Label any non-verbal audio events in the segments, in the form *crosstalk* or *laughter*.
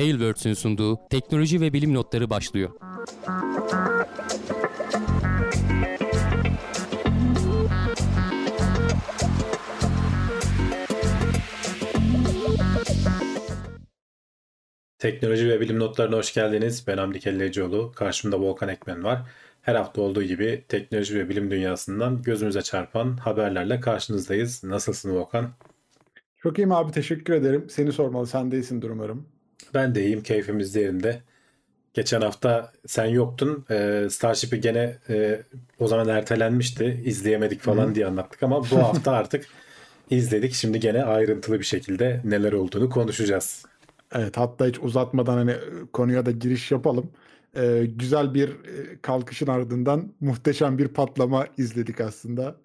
Tailwords'ün sunduğu teknoloji ve bilim notları başlıyor. Teknoloji ve bilim notlarına hoş geldiniz. Ben Hamdi Kellecioğlu. Karşımda Volkan Ekmen var. Her hafta olduğu gibi teknoloji ve bilim dünyasından gözümüze çarpan haberlerle karşınızdayız. Nasılsın Volkan? Çok iyiyim abi teşekkür ederim. Seni sormalı sen de iyisindir umarım. Ben de iyiyim keyfimiz yerinde. Geçen hafta sen yoktun. Ee, Starship'i gene e, o zaman ertelenmişti. İzleyemedik falan Hı-hı. diye anlattık ama bu hafta artık *laughs* izledik. Şimdi gene ayrıntılı bir şekilde neler olduğunu konuşacağız. Evet hatta hiç uzatmadan hani konuya da giriş yapalım. Ee, güzel bir kalkışın ardından muhteşem bir patlama izledik aslında.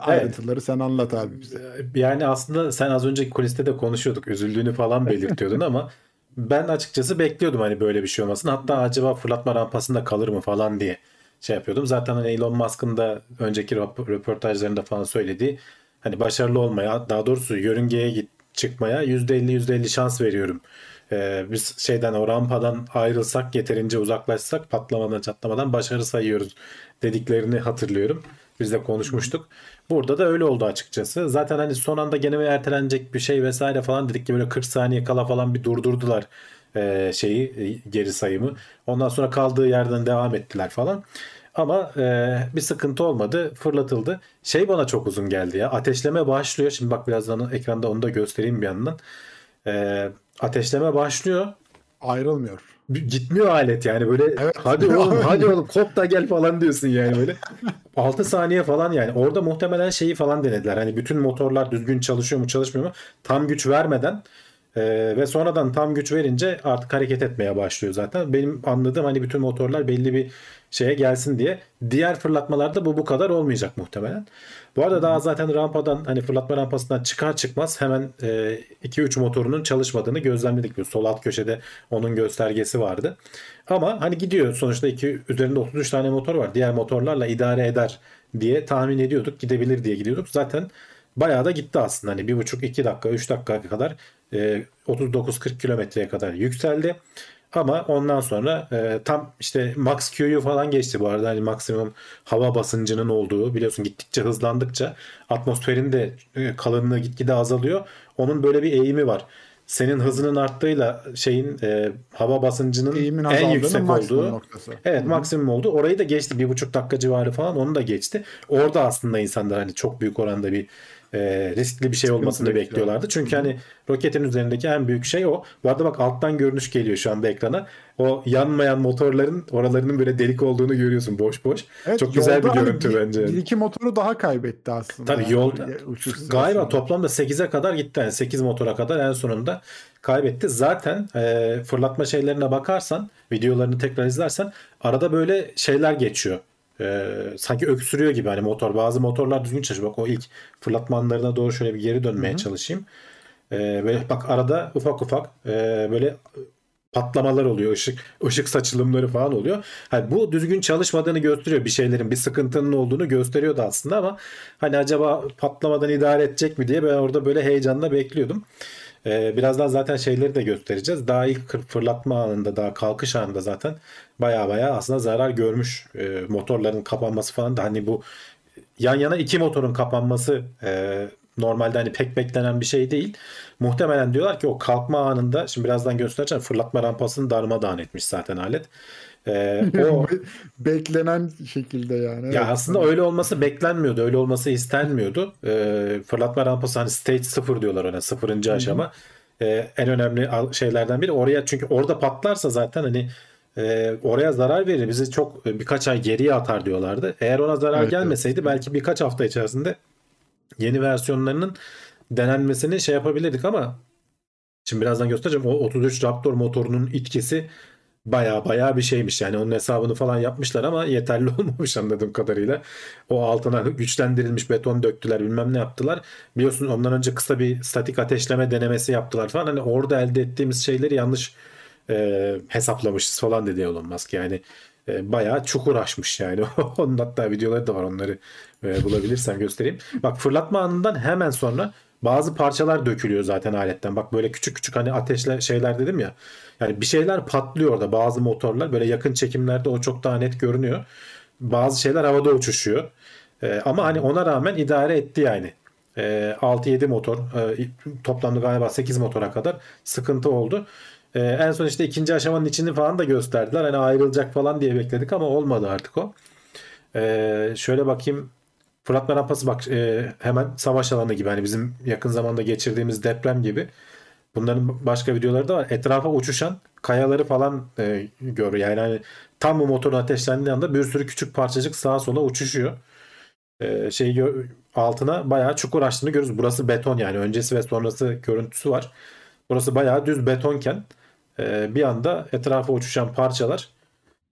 Ayrıntıları evet. sen anlat abi bize. Yani aslında sen az önceki kuliste de konuşuyorduk. Üzüldüğünü falan belirtiyordun *laughs* ama ben açıkçası bekliyordum hani böyle bir şey olmasın. Hatta acaba fırlatma rampasında kalır mı falan diye şey yapıyordum. Zaten hani Elon Musk'ın da önceki röportajlarında falan söylediği hani başarılı olmaya daha doğrusu yörüngeye git çıkmaya %50 %50 şans veriyorum. Ee, biz şeyden o rampadan ayrılsak yeterince uzaklaşsak patlamadan çatlamadan başarı sayıyoruz dediklerini hatırlıyorum. Biz de konuşmuştuk. Burada da öyle oldu açıkçası. Zaten hani son anda gene mi ertelenecek bir şey vesaire falan dedik ki böyle 40 saniye kala falan bir durdurdular e, şeyi e, geri sayımı. Ondan sonra kaldığı yerden devam ettiler falan. Ama e, bir sıkıntı olmadı. Fırlatıldı. Şey bana çok uzun geldi ya. Ateşleme başlıyor. Şimdi bak birazdan ekranda onu da göstereyim bir yandan. E, ateşleme başlıyor. Ayrılmıyor. Gitmiyor alet yani böyle evet. hadi oğlum *laughs* hadi oğlum kop da gel falan diyorsun yani böyle. *laughs* 6 saniye falan yani. Orada muhtemelen şeyi falan denediler. Hani bütün motorlar düzgün çalışıyor mu çalışmıyor mu tam güç vermeden ee, ve sonradan tam güç verince artık hareket etmeye başlıyor zaten. Benim anladığım hani bütün motorlar belli bir şeye gelsin diye. Diğer fırlatmalarda bu bu kadar olmayacak muhtemelen. Bu arada daha zaten rampadan hani fırlatma rampasından çıkar çıkmaz hemen 2-3 e, motorunun çalışmadığını gözlemledik. Bir sol alt köşede onun göstergesi vardı. Ama hani gidiyor sonuçta iki, üzerinde 33 tane motor var. Diğer motorlarla idare eder diye tahmin ediyorduk. Gidebilir diye gidiyorduk. Zaten bayağı da gitti aslında. Hani 1,5-2 dakika 3 dakika kadar 39-40 kilometreye kadar yükseldi. Ama ondan sonra e, tam işte max Q'yu falan geçti bu arada. Hani maksimum hava basıncının olduğu biliyorsun gittikçe hızlandıkça atmosferin de e, kalınlığı gitgide azalıyor. Onun böyle bir eğimi var. Senin hızının arttığıyla şeyin e, hava basıncının Eğimin en yüksek olduğu. Noktası. Evet Hı-hı. maksimum oldu. Orayı da geçti. Bir buçuk dakika civarı falan onu da geçti. Orada aslında insanlar hani çok büyük oranda bir e, riskli bir şey olmasını bekliyorlardı. Çünkü hani roketin üzerindeki en büyük şey o. Bu arada bak alttan görünüş geliyor şu anda ekrana. O yanmayan motorların oralarının böyle delik olduğunu görüyorsun boş boş. Evet, Çok güzel bir görüntü hani bence. Bir iki motoru daha kaybetti aslında. Tabii yani yolda galiba toplamda 8'e kadar gitti. Yani 8 motora kadar en sonunda kaybetti. Zaten e, fırlatma şeylerine bakarsan videolarını tekrar izlersen arada böyle şeyler geçiyor e, sanki öksürüyor gibi hani motor. Bazı motorlar düzgün çalışıyor. Bak o ilk fırlatma anlarına doğru şöyle bir geri dönmeye Hı-hı. çalışayım. E, böyle bak arada ufak ufak e, böyle patlamalar oluyor. ışık ışık saçılımları falan oluyor. Hani bu düzgün çalışmadığını gösteriyor. Bir şeylerin bir sıkıntının olduğunu gösteriyordu aslında ama hani acaba patlamadan idare edecek mi diye ben orada böyle heyecanla bekliyordum. Ee, birazdan zaten şeyleri de göstereceğiz. Daha ilk fırlatma anında daha kalkış anında zaten baya baya aslında zarar görmüş e, motorların kapanması falan da hani bu yan yana iki motorun kapanması e, normalde hani pek beklenen bir şey değil. Muhtemelen diyorlar ki o kalkma anında şimdi birazdan göstereceğim fırlatma rampasını darmadağın etmiş zaten alet. Ee, *laughs* o beklenen şekilde yani. Ya evet. aslında öyle olması beklenmiyordu. Öyle olması istenmiyordu. Ee, fırlatma rampası hani stage 0 diyorlar ona. Sıfırıncı aşama. Ee, en önemli şeylerden biri. Oraya çünkü orada patlarsa zaten hani e, oraya zarar verir. Bizi çok e, birkaç ay geriye atar diyorlardı. Eğer ona zarar evet, gelmeseydi evet. belki birkaç hafta içerisinde yeni versiyonlarının denenmesini şey yapabilirdik ama şimdi birazdan göstereceğim. O 33 Raptor motorunun itkisi baya baya bir şeymiş yani onun hesabını falan yapmışlar ama yeterli *laughs* olmamış anladığım kadarıyla. O altına güçlendirilmiş beton döktüler bilmem ne yaptılar. Biliyorsun ondan önce kısa bir statik ateşleme denemesi yaptılar falan. Hani orada elde ettiğimiz şeyleri yanlış e, hesaplamışız falan dedi Elon Musk yani. E, bayağı çukur açmış yani. *laughs* Onun hatta videoları da var onları e, bulabilirsem göstereyim. Bak fırlatma anından hemen sonra bazı parçalar dökülüyor zaten aletten. Bak böyle küçük küçük hani ateşle şeyler dedim ya. Yani bir şeyler patlıyor orada bazı motorlar. Böyle yakın çekimlerde o çok daha net görünüyor. Bazı şeyler havada uçuşuyor. Ee, ama hani ona rağmen idare etti yani. Ee, 6-7 motor e, toplamda galiba 8 motora kadar sıkıntı oldu. Ee, en son işte ikinci aşamanın içini falan da gösterdiler. Hani ayrılacak falan diye bekledik ama olmadı artık o. Ee, şöyle bakayım. Fıratma rampası bak e, hemen savaş alanı gibi. Hani bizim yakın zamanda geçirdiğimiz deprem gibi. Bunların başka videoları da var. Etrafa uçuşan kayaları falan e, görüyor. Yani hani tam bu motorun ateşlendiği anda bir sürü küçük parçacık sağa sola uçuşuyor. E, şey altına bayağı çukur açtığını görürüz. Burası beton yani öncesi ve sonrası görüntüsü var. Burası bayağı düz betonken e, bir anda etrafa uçuşan parçalar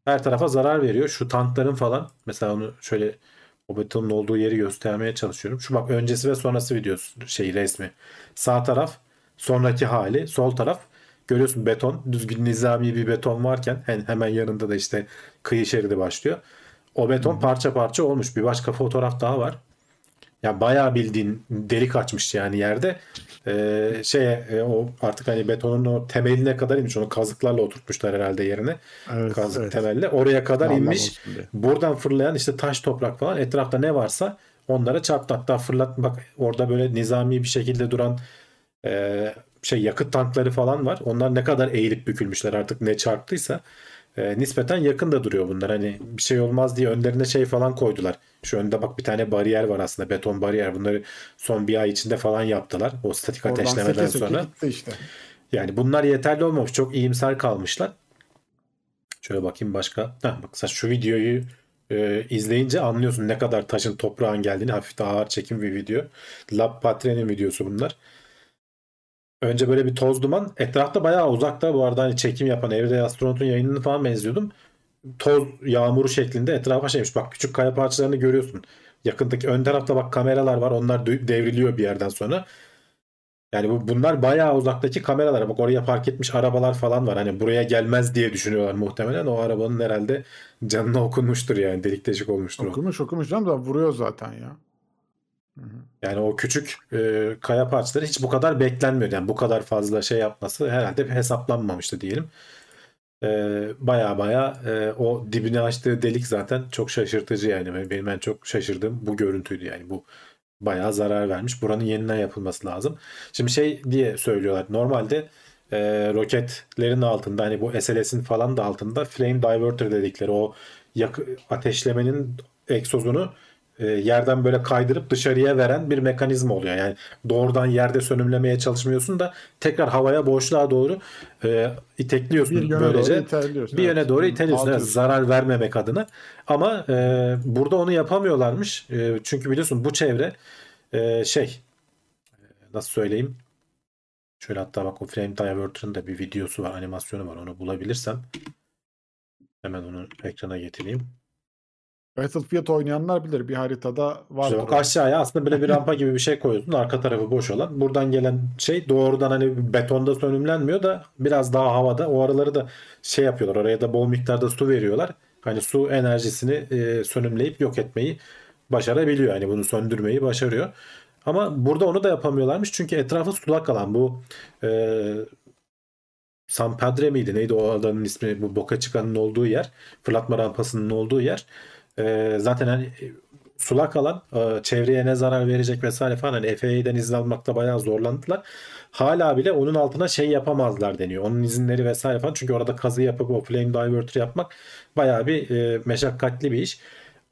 her tarafa zarar veriyor. Şu tankların falan mesela onu şöyle o betonun olduğu yeri göstermeye çalışıyorum. Şu bak öncesi ve sonrası videosu şey resmi. Sağ taraf sonraki hali, sol taraf görüyorsun beton, düzgün nizami bir beton varken hem- hemen yanında da işte kıyı şeridi başlıyor. O beton parça parça olmuş. Bir başka fotoğraf daha var. Ya bayağı bildiğin delik açmış yani yerde. Ee, şeye e, o artık hani betonun o temeline kadar inmiş. Onu kazıklarla oturtmuşlar herhalde yerine. Evet, Kazık evet. temelle. Oraya kadar Sağlam inmiş. Buradan fırlayan işte taş toprak falan etrafta ne varsa onlara çarptı. Hatta fırlat bak orada böyle nizami bir şekilde duran e, şey yakıt tankları falan var. Onlar ne kadar eğilip bükülmüşler artık ne çarptıysa e, nispeten yakın da duruyor bunlar. Hani bir şey olmaz diye önlerine şey falan koydular. Şu önde bak bir tane bariyer var aslında beton bariyer. Bunları son bir ay içinde falan yaptılar. O statik Oradan ateşlemeden seke sonra. işte. Yani bunlar yeterli olmamış. Çok iyimser kalmışlar. Şöyle bakayım başka. Heh, bak mesela şu videoyu e, izleyince anlıyorsun ne kadar taşın toprağın geldiğini. Hafif de ağır çekim bir video. Lab Patre'nin videosu bunlar. Önce böyle bir toz duman. Etrafta bayağı uzakta bu arada hani çekim yapan Everyday Astronaut'un yayınını falan benziyordum. Toz yağmuru şeklinde etrafa şeymiş. Bak küçük kaya parçalarını görüyorsun. Yakındaki ön tarafta bak kameralar var. Onlar devriliyor bir yerden sonra. Yani bu, bunlar bayağı uzaktaki kameralar. Bak oraya park etmiş arabalar falan var. Hani buraya gelmez diye düşünüyorlar muhtemelen. O arabanın herhalde canına okunmuştur yani. Delik deşik olmuştur o. Okumuş okumuş canım da vuruyor zaten ya. Yani o küçük e, kaya parçaları hiç bu kadar beklenmiyordu. Yani bu kadar fazla şey yapması herhalde hesaplanmamıştı diyelim. E, baya baya e, o dibini açtığı delik zaten çok şaşırtıcı yani. Benim- en çok şaşırdığım bu görüntüydü yani. Bu bayağı zarar vermiş. Buranın yeniden yapılması lazım. Şimdi şey diye söylüyorlar. Normalde e, roketlerin altında hani bu SLS'in falan da altında flame diverter dedikleri o yak ateşlemenin egzozunu e, yerden böyle kaydırıp dışarıya veren bir mekanizma oluyor. Yani doğrudan yerde sönümlemeye çalışmıyorsun da tekrar havaya boşluğa doğru e, itekliyorsun Bir yöne böylece. doğru iteliyorsun. Bir yöne evet. doğru iteliyorsun. Evet, zarar vermemek adına. Ama e, burada onu yapamıyorlarmış. E, çünkü biliyorsun bu çevre e, şey e, nasıl söyleyeyim? Şöyle hatta bak o Flame Diverter'ın da bir videosu var, animasyonu var. Onu bulabilirsem hemen onu ekrana getireyim. Battlefield oynayanlar bilir bir haritada var. İşte bak aşağıya aslında böyle bir rampa gibi bir şey koyuyorsun. Arka tarafı boş olan. Buradan gelen şey doğrudan hani betonda sönümlenmiyor da biraz daha havada. O araları da şey yapıyorlar. Oraya da bol miktarda su veriyorlar. Hani su enerjisini e, sönümleyip yok etmeyi başarabiliyor. Yani bunu söndürmeyi başarıyor. Ama burada onu da yapamıyorlarmış. Çünkü etrafı sulak alan bu e, San Padre miydi? Neydi o adanın ismi? Bu Boca Chica'nın olduğu yer. Fırlatma rampasının olduğu yer. E, zaten hani sulak alan e, çevreye ne zarar verecek vesaire falan hani FAA'den izin almakta bayağı zorlandılar. Hala bile onun altına şey yapamazlar deniyor. Onun izinleri vesaire falan. Çünkü orada kazı yapıp o flame diverter yapmak bayağı bir e, meşakkatli bir iş.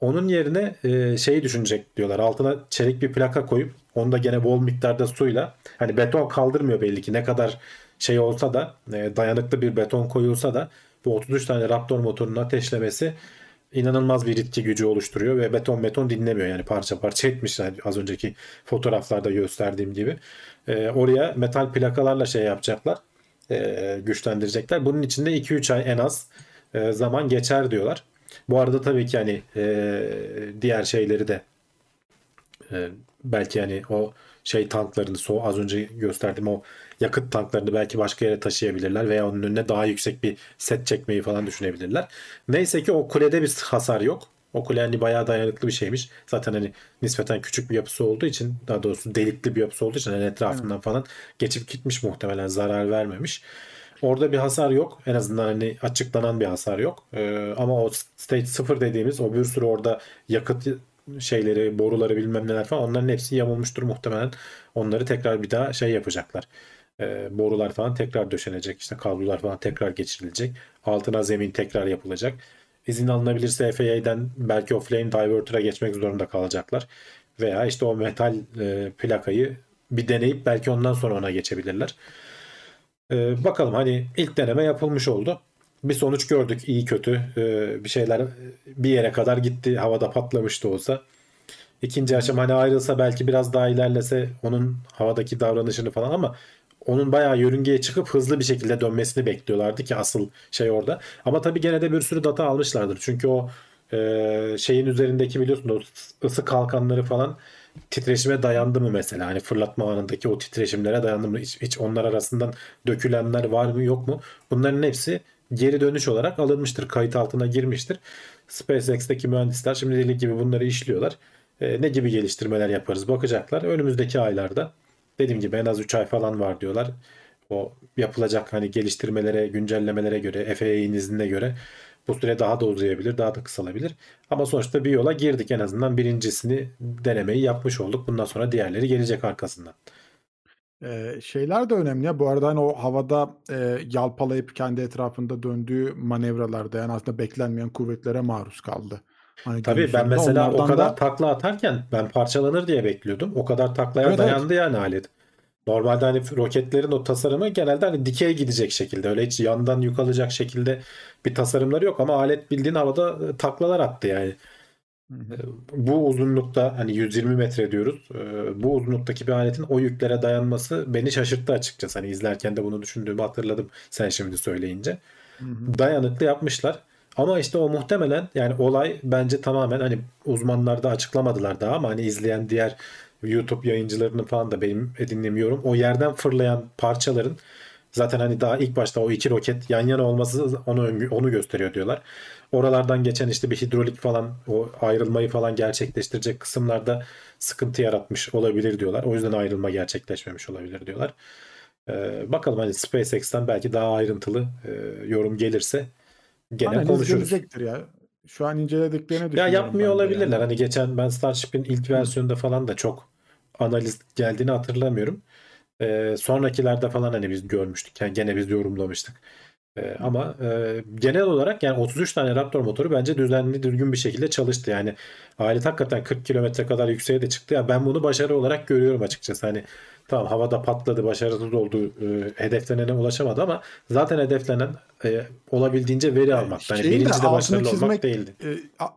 Onun yerine e, şeyi düşünecek diyorlar. Altına çelik bir plaka koyup onu da gene bol miktarda suyla hani beton kaldırmıyor belli ki ne kadar şey olsa da e, dayanıklı bir beton koyulsa da bu 33 tane Raptor motorunun ateşlemesi inanılmaz bir itki gücü oluşturuyor ve beton beton dinlemiyor yani parça parça *laughs* etmişler az önceki fotoğraflarda gösterdiğim gibi. E, oraya metal plakalarla şey yapacaklar e, güçlendirecekler. Bunun içinde 2-3 ay en az e, zaman geçer diyorlar. Bu arada tabii ki hani e, diğer şeyleri de e, belki hani o şey tanklarını so az önce gösterdiğim o yakıt tanklarını belki başka yere taşıyabilirler veya onun önüne daha yüksek bir set çekmeyi falan düşünebilirler. Neyse ki o kulede bir hasar yok. O kule hani bayağı dayanıklı bir şeymiş. Zaten hani nispeten küçük bir yapısı olduğu için daha doğrusu delikli bir yapısı olduğu için hani etrafından falan geçip gitmiş muhtemelen zarar vermemiş. Orada bir hasar yok. En azından hani açıklanan bir hasar yok. Ee, ama o stage 0 dediğimiz o bir sürü orada yakıt şeyleri, boruları bilmem neler falan onların hepsi yamulmuştur muhtemelen. Onları tekrar bir daha şey yapacaklar. Ee, borular falan tekrar döşenecek. işte kablolar falan tekrar geçirilecek. Altına zemin tekrar yapılacak. İzin alınabilirse FAA'den belki o flame diverter'a geçmek zorunda kalacaklar. Veya işte o metal e, plakayı bir deneyip belki ondan sonra ona geçebilirler. Ee, bakalım hani ilk deneme yapılmış oldu. Bir sonuç gördük iyi kötü. Ee, bir şeyler bir yere kadar gitti. Havada patlamıştı olsa. İkinci aşama hani ayrılsa belki biraz daha ilerlese onun havadaki davranışını falan ama onun bayağı yörüngeye çıkıp hızlı bir şekilde dönmesini bekliyorlardı ki asıl şey orada. Ama tabii gene de bir sürü data almışlardır. Çünkü o e, şeyin üzerindeki biliyorsun o ısı kalkanları falan titreşime dayandı mı mesela? Hani fırlatma anındaki o titreşimlere dayandı mı? Hiç, hiç onlar arasından dökülenler var mı yok mu? Bunların hepsi geri dönüş olarak alınmıştır. Kayıt altına girmiştir. SpaceX'teki mühendisler şimdi dediğim gibi bunları işliyorlar. E, ne gibi geliştirmeler yaparız bakacaklar. Önümüzdeki aylarda dediğim gibi en az 3 ay falan var diyorlar. O yapılacak hani geliştirmelere, güncellemelere göre, FAA'nin iznine göre bu süre daha da uzayabilir, daha da kısalabilir. Ama sonuçta bir yola girdik en azından birincisini denemeyi yapmış olduk. Bundan sonra diğerleri gelecek arkasından. Ee, şeyler de önemli. Bu arada hani o havada e, yalpalayıp kendi etrafında döndüğü manevralarda yani aslında beklenmeyen kuvvetlere maruz kaldı. Hani Tabii ben mesela o kadar da... takla atarken ben parçalanır diye bekliyordum. O kadar taklaya evet, dayandı evet. yani alet. Normalde hani roketlerin o tasarımı genelde hani dikey gidecek şekilde öyle hiç yandan yük alacak şekilde bir tasarımları yok ama alet bildiğin havada e, taklalar attı yani. E, bu uzunlukta hani 120 metre diyoruz. E, bu uzunluktaki bir aletin o yüklere dayanması beni şaşırttı açıkçası. Hani izlerken de bunu düşündüğümü hatırladım sen şimdi söyleyince. Dayanıklı yapmışlar. Ama işte o muhtemelen yani olay bence tamamen hani uzmanlar da açıklamadılar daha ama hani izleyen diğer YouTube yayıncılarının falan da benim edinlemiyorum. O yerden fırlayan parçaların zaten hani daha ilk başta o iki roket yan yana olması onu onu gösteriyor diyorlar. Oralardan geçen işte bir hidrolik falan o ayrılmayı falan gerçekleştirecek kısımlarda sıkıntı yaratmış olabilir diyorlar. O yüzden ayrılma gerçekleşmemiş olabilir diyorlar. Ee, bakalım hani SpaceX'ten belki daha ayrıntılı e, yorum gelirse gene Analiz konuşuruz. ya. Şu an incelediklerini düşünüyorum. Ya yapmıyor olabilirler. Yani. Hani geçen ben Starship'in ilk versiyonunda falan da çok analiz geldiğini hatırlamıyorum. Ee, sonrakilerde falan hani biz görmüştük. Yani gene biz yorumlamıştık. Ee, ama e, genel olarak yani 33 tane Raptor motoru bence düzenli düzgün bir şekilde çalıştı. Yani alet hakikaten 40 kilometre kadar yükseğe de çıktı. Ya ben bunu başarı olarak görüyorum açıkçası. Hani Tamam havada patladı, başarısız oldu, e, hedeflenene ulaşamadı ama zaten hedeflenen e, olabildiğince veri almak. Yani birinci de başarılı çizmek, olmak değildi. E,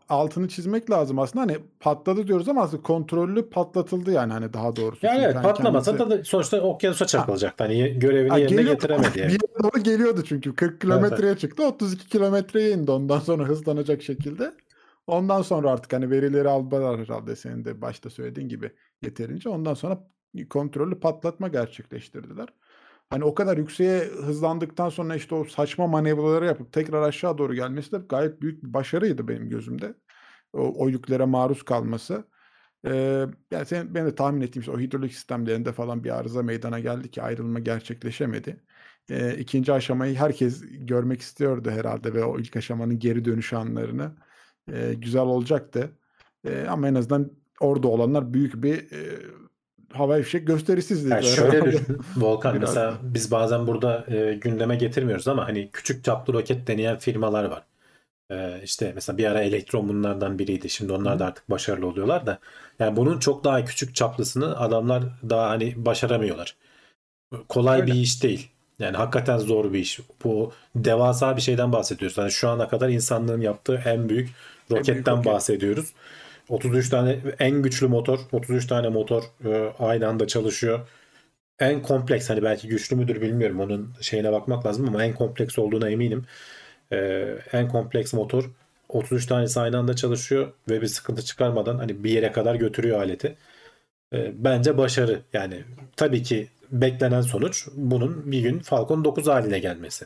altını çizmek lazım aslında. Hani patladı diyoruz ama aslında kontrollü patlatıldı yani hani daha doğrusu. Yani evet yani patlamasa kendisi... da sonuçta okyanusa çakılacaktı. Hani görevini ha, yerine getiremedi. Yani. *laughs* Bir yere doğru geliyordu çünkü 40 kilometreye evet. çıktı 32 kilometreye indi ondan sonra hızlanacak şekilde. Ondan sonra artık hani verileri aldılar herhalde senin de başta söylediğin gibi yeterince. Ondan sonra kontrollü patlatma gerçekleştirdiler. Hani o kadar yükseğe hızlandıktan sonra işte o saçma manevraları yapıp tekrar aşağı doğru gelmesi de gayet büyük bir başarıydı benim gözümde. O, o yüklere maruz kalması. Ee, yani sen, ben de tahmin ettiğim işte o hidrolik sistemlerinde falan bir arıza meydana geldi ki ayrılma gerçekleşemedi. Ee, ikinci aşamayı herkes görmek istiyordu herhalde ve o ilk aşamanın geri dönüş anlarını. Ee, güzel olacaktı. Ee, ama en azından orada olanlar büyük bir e, hava fişek gösterisi izlediler. Yani şöyle *laughs* düşün Volkan Biraz. mesela biz bazen burada e, gündeme getirmiyoruz ama hani küçük çaplı roket deneyen firmalar var. E, işte mesela bir ara Elektron bunlardan biriydi. Şimdi onlar da artık başarılı oluyorlar da. Yani bunun çok daha küçük çaplısını adamlar daha hani başaramıyorlar. Kolay Öyle. bir iş değil. Yani hakikaten zor bir iş. Bu devasa bir şeyden bahsediyoruz. Yani şu ana kadar insanlığın yaptığı en büyük roketten en büyük roket. bahsediyoruz. 33 tane en güçlü motor, 33 tane motor e, aynı anda çalışıyor. En kompleks hani belki güçlü müdür bilmiyorum onun şeyine bakmak lazım ama en kompleks olduğuna eminim. E, en kompleks motor 33 tanesi aynı anda çalışıyor ve bir sıkıntı çıkarmadan hani bir yere kadar götürüyor aleti. E, bence başarı yani tabii ki beklenen sonuç bunun bir gün Falcon 9 haline gelmesi.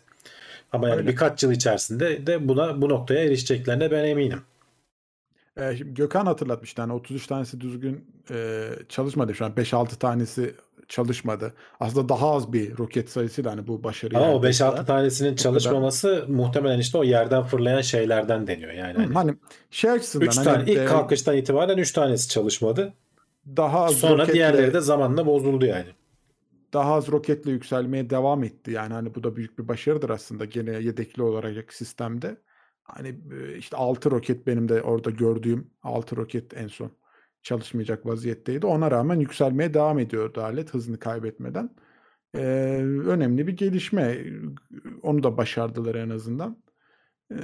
Ama yani Öyle. birkaç yıl içerisinde de buna bu noktaya erişeceklerine ben eminim. E, şimdi Gökhan hatırlatmıştı. Hani 33 tanesi düzgün e, çalışmadı şu an. 5-6 tanesi çalışmadı. Aslında daha az bir roket sayısıyla hani bu başarıyı Ama o elde 5-6 ettiler. tanesinin çalışmaması muhtemelen işte o yerden fırlayan şeylerden deniyor. Yani Hı, hani Hani şey açısından 3 hani tane ilk e, kalkıştan itibaren 3 tanesi çalışmadı. daha az Sonra roketle, diğerleri de zamanla bozuldu yani. daha az roketle yükselmeye devam etti. Yani hani bu da büyük bir başarıdır aslında gene yedekli olarak sistemde. Hani işte 6 roket benim de orada gördüğüm 6 roket en son çalışmayacak vaziyetteydi. Ona rağmen yükselmeye devam ediyordu alet hızını kaybetmeden. Ee, önemli bir gelişme. Onu da başardılar en azından. Ee,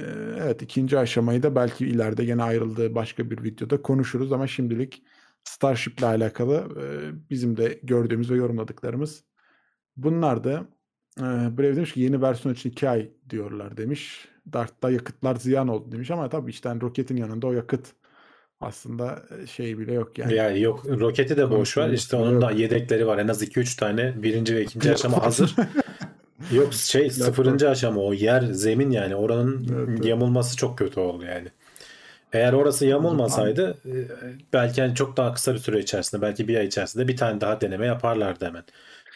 evet ikinci aşamayı da belki ileride gene ayrıldığı başka bir videoda konuşuruz ama şimdilik Starship'le alakalı e, bizim de gördüğümüz ve yorumladıklarımız bunlar da. E, Brave demiş ki yeni versiyon için 2 ay diyorlar demiş. Dart'ta yakıtlar ziyan oldu demiş ama tabii işte hani roketin yanında o yakıt aslında e, şey bile yok yani. Yani yok roketi de boş ver. İşte onun da yedekleri var. En az 2-3 tane birinci ve ikinci aşama hazır. *laughs* Yok şey sıfırıncı aşama o yer zemin yani oranın Evet, evet. yamulması çok kötü oldu yani. Eğer orası yamulmasaydı e, belki hani çok daha kısa bir süre içerisinde belki bir ay içerisinde bir tane daha deneme yaparlardı hemen.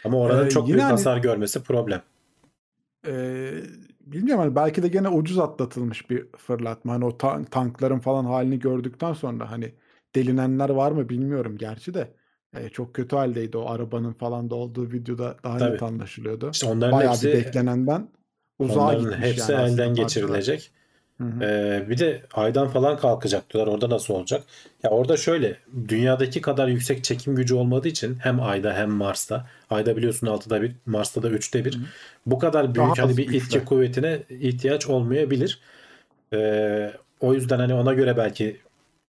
Ama oranın Ee, çok büyük hani- hasar görmesi problem. Ee, bilmiyorum hani belki de gene ucuz atlatılmış bir fırlatma. Hani o ta- tankların falan halini gördükten sonra hani delinenler var mı bilmiyorum gerçi de. Ee, çok kötü haldeydi o arabanın falan da olduğu videoda daha Tabii. net anlaşılıyordu. İşte onların Bayağı hepsi bir beklenenden uzağa onların gitmiş hepsi yani elden geçirilecek. Hı hı. Ee, bir de aydan falan kalkacak diyorlar. Orada nasıl olacak? Ya orada şöyle dünyadaki kadar yüksek çekim gücü olmadığı için hem ayda hem Mars'ta. Ayda biliyorsun 6'da bir, Mars'ta da 3'te bir. Hı hı. Bu kadar Daha büyük hani az bir güçle. itki kuvvetine ihtiyaç olmayabilir. Ee, o yüzden hani ona göre belki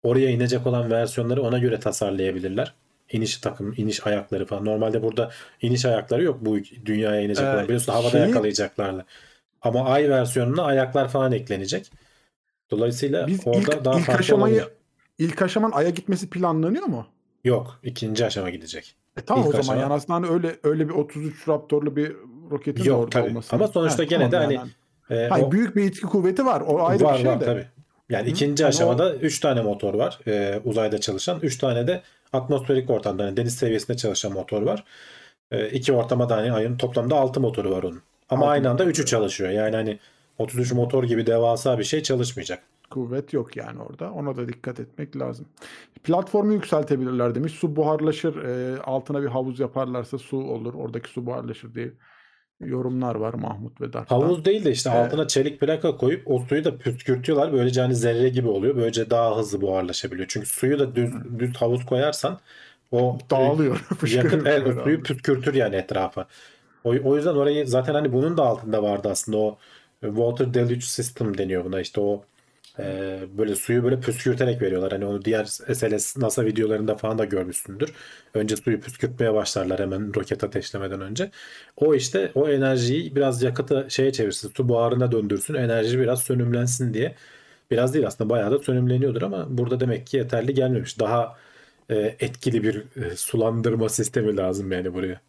oraya inecek olan versiyonları ona göre tasarlayabilirler. İniş takım, iniş ayakları falan. Normalde burada iniş ayakları yok bu dünyaya inecek Ee, olan. Biliyorsun havada şeyi- yakalayacaklarla. Ama ay versiyonuna ayaklar falan eklenecek. Dolayısıyla Biz orada ilk, daha ilk farklı aşamayı olabilir. ilk aşamanın Ay'a gitmesi planlanıyor mu? Yok. ikinci aşama gidecek. E tamam İlk o zaman aşama- yani aslında hani öyle öyle bir 33 Raptor'lu bir roketin de Yok orada tabii. olması. Ama sonuçta gene de tamam hani yani. e, Hayır, o- büyük bir itki kuvveti var. O ayrı var bir şey var de. tabii. Yani Hı, ikinci yani aşamada 3 tane motor var. e, uzayda çalışan. 3 tane de atmosferik ortamda yani deniz seviyesinde çalışan motor var. E, iki ortamada hani ayın toplamda 6 motoru var onun. Ama aynı anda 3'ü çalışıyor. Yani hani 33 motor gibi devasa bir şey çalışmayacak. Kuvvet yok yani orada. Ona da dikkat etmek lazım. Platformu yükseltebilirler demiş. Su buharlaşır. e, altına bir havuz yaparlarsa su olur. Oradaki su buharlaşır diye yorumlar var Mahmut ve Dart'tan. Havuz değil de işte Ee, altına çelik plaka koyup o suyu da püskürtüyorlar. Böylece hani zerre gibi oluyor. Böylece daha hızlı buharlaşabiliyor. Çünkü suyu da düz, düz havuz koyarsan o Dağılıyor. *laughs* o böyle suyu püskürtür yani etrafa. O, o yüzden orayı zaten hani bunun da altında vardı aslında o e, water deluge system deniyor buna işte o e, böyle suyu böyle püskürterek veriyorlar. Hani onu diğer SLS NASA videolarında falan da görmüşsündür. Önce suyu püskürtmeye başlarlar hemen roket ateşlemeden önce. O işte o enerjiyi biraz yakıtı şeye çevirsin, su buharına döndürsün, enerji biraz sönümlensin diye. Biraz değil aslında bayağı da sönümleniyordur ama burada demek ki yeterli gelmemiş. Daha e, etkili bir e, sulandırma sistemi lazım yani buraya.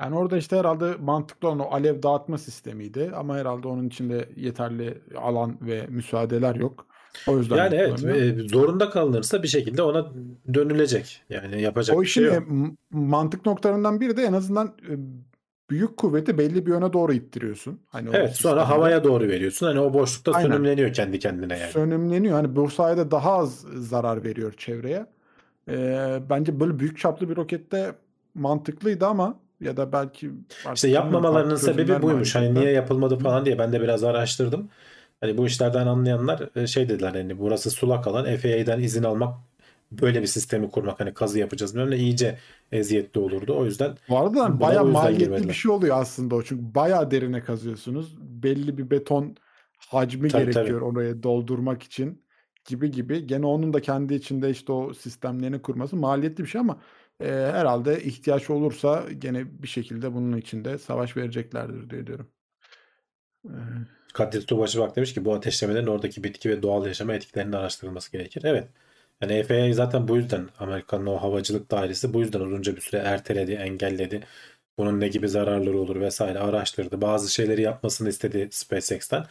Yani orada işte herhalde mantıklı olan o alev dağıtma sistemiydi. Ama herhalde onun içinde yeterli alan ve müsaadeler yok. O yüzden Yani evet e, zorunda kalınırsa bir şekilde ona dönülecek. Yani yapacak O bir şey yok. mantık noktalarından biri de en azından e, büyük kuvveti belli bir yöne doğru ittiriyorsun. Hani Evet sonra sistemde. havaya doğru veriyorsun. Hani o boşlukta Aynen. sönümleniyor kendi kendine yani. sönümleniyor. Hani bu sayede daha az zarar veriyor çevreye. Ee, bence böyle büyük çaplı bir rokette mantıklıydı ama ya da belki İşte yapmamalarının sebebi buymuş. Hani niye yapılmadı falan diye ben de biraz araştırdım. Hani bu işlerden anlayanlar e, şey dediler hani burası sulak alan FAA'den izin almak böyle bir sistemi kurmak hani kazı yapacağız böyle iyice eziyetli olurdu. O yüzden Bu arada yüzden maliyetli girmediler. bir şey oluyor aslında o. Çünkü bayağı derine kazıyorsunuz. Belli bir beton hacmi Tabii, gerekiyor oraya doldurmak için gibi gibi. Gene onun da kendi içinde işte o sistemlerini kurması maliyetli bir şey ama e, herhalde ihtiyaç olursa gene bir şekilde bunun içinde savaş vereceklerdir diye diyorum. Ee, Kadir Tuğbaşı bak demiş ki bu ateşlemelerin oradaki bitki ve doğal yaşama etkilerinin araştırılması gerekir. Evet. Yani FAA zaten bu yüzden Amerika'nın o havacılık dairesi bu yüzden uzunca bir süre erteledi, engelledi. Bunun ne gibi zararları olur vesaire araştırdı. Bazı şeyleri yapmasını istedi SpaceX'ten.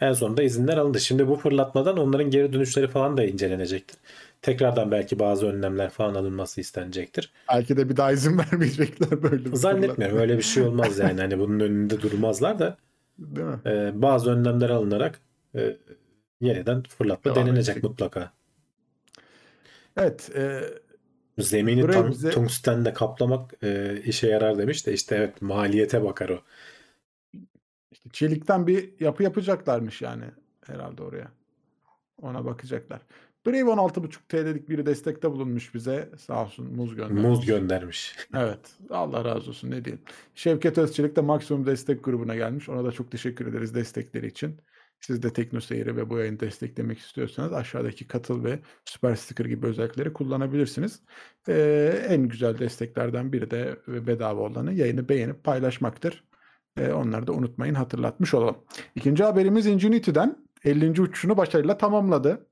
En sonunda izinler alındı. Şimdi bu fırlatmadan onların geri dönüşleri falan da incelenecektir. Tekrardan belki bazı önlemler falan alınması istenecektir. Belki de bir daha izin *laughs* vermeyecekler böyle. Zannetmiyorum öyle bir şey olmaz *laughs* yani. Hani bunun önünde durmazlar da Değil mi? e, bazı önlemler alınarak e, yeniden fırlatma Devam denenecek edecek. mutlaka. Evet. e, Zemini tam, bize- tungstenle kaplamak e, işe yarar demiş de işte evet maliyete bakar o. işte çelikten bir yapı yapacaklarmış yani herhalde oraya. Ona bakacaklar. Brave 16.5 TL'lik bir destekte bulunmuş bize. Sağ olsun muz göndermiş. Muz göndermiş. *laughs* Evet. Allah razı olsun ne diyeyim. Şevket Özçelik de maksimum destek grubuna gelmiş. Ona da çok teşekkür ederiz destekleri için. Siz de Tekno Seyir'i ve bu yayını desteklemek istiyorsanız aşağıdaki katıl ve süper sticker gibi özellikleri kullanabilirsiniz. Ee, en güzel desteklerden biri de bedava olanı yayını beğenip paylaşmaktır. Ee, onları da unutmayın hatırlatmış olalım. İkinci haberimiz Ingenity'den 50. uçuşunu başarıyla tamamladı.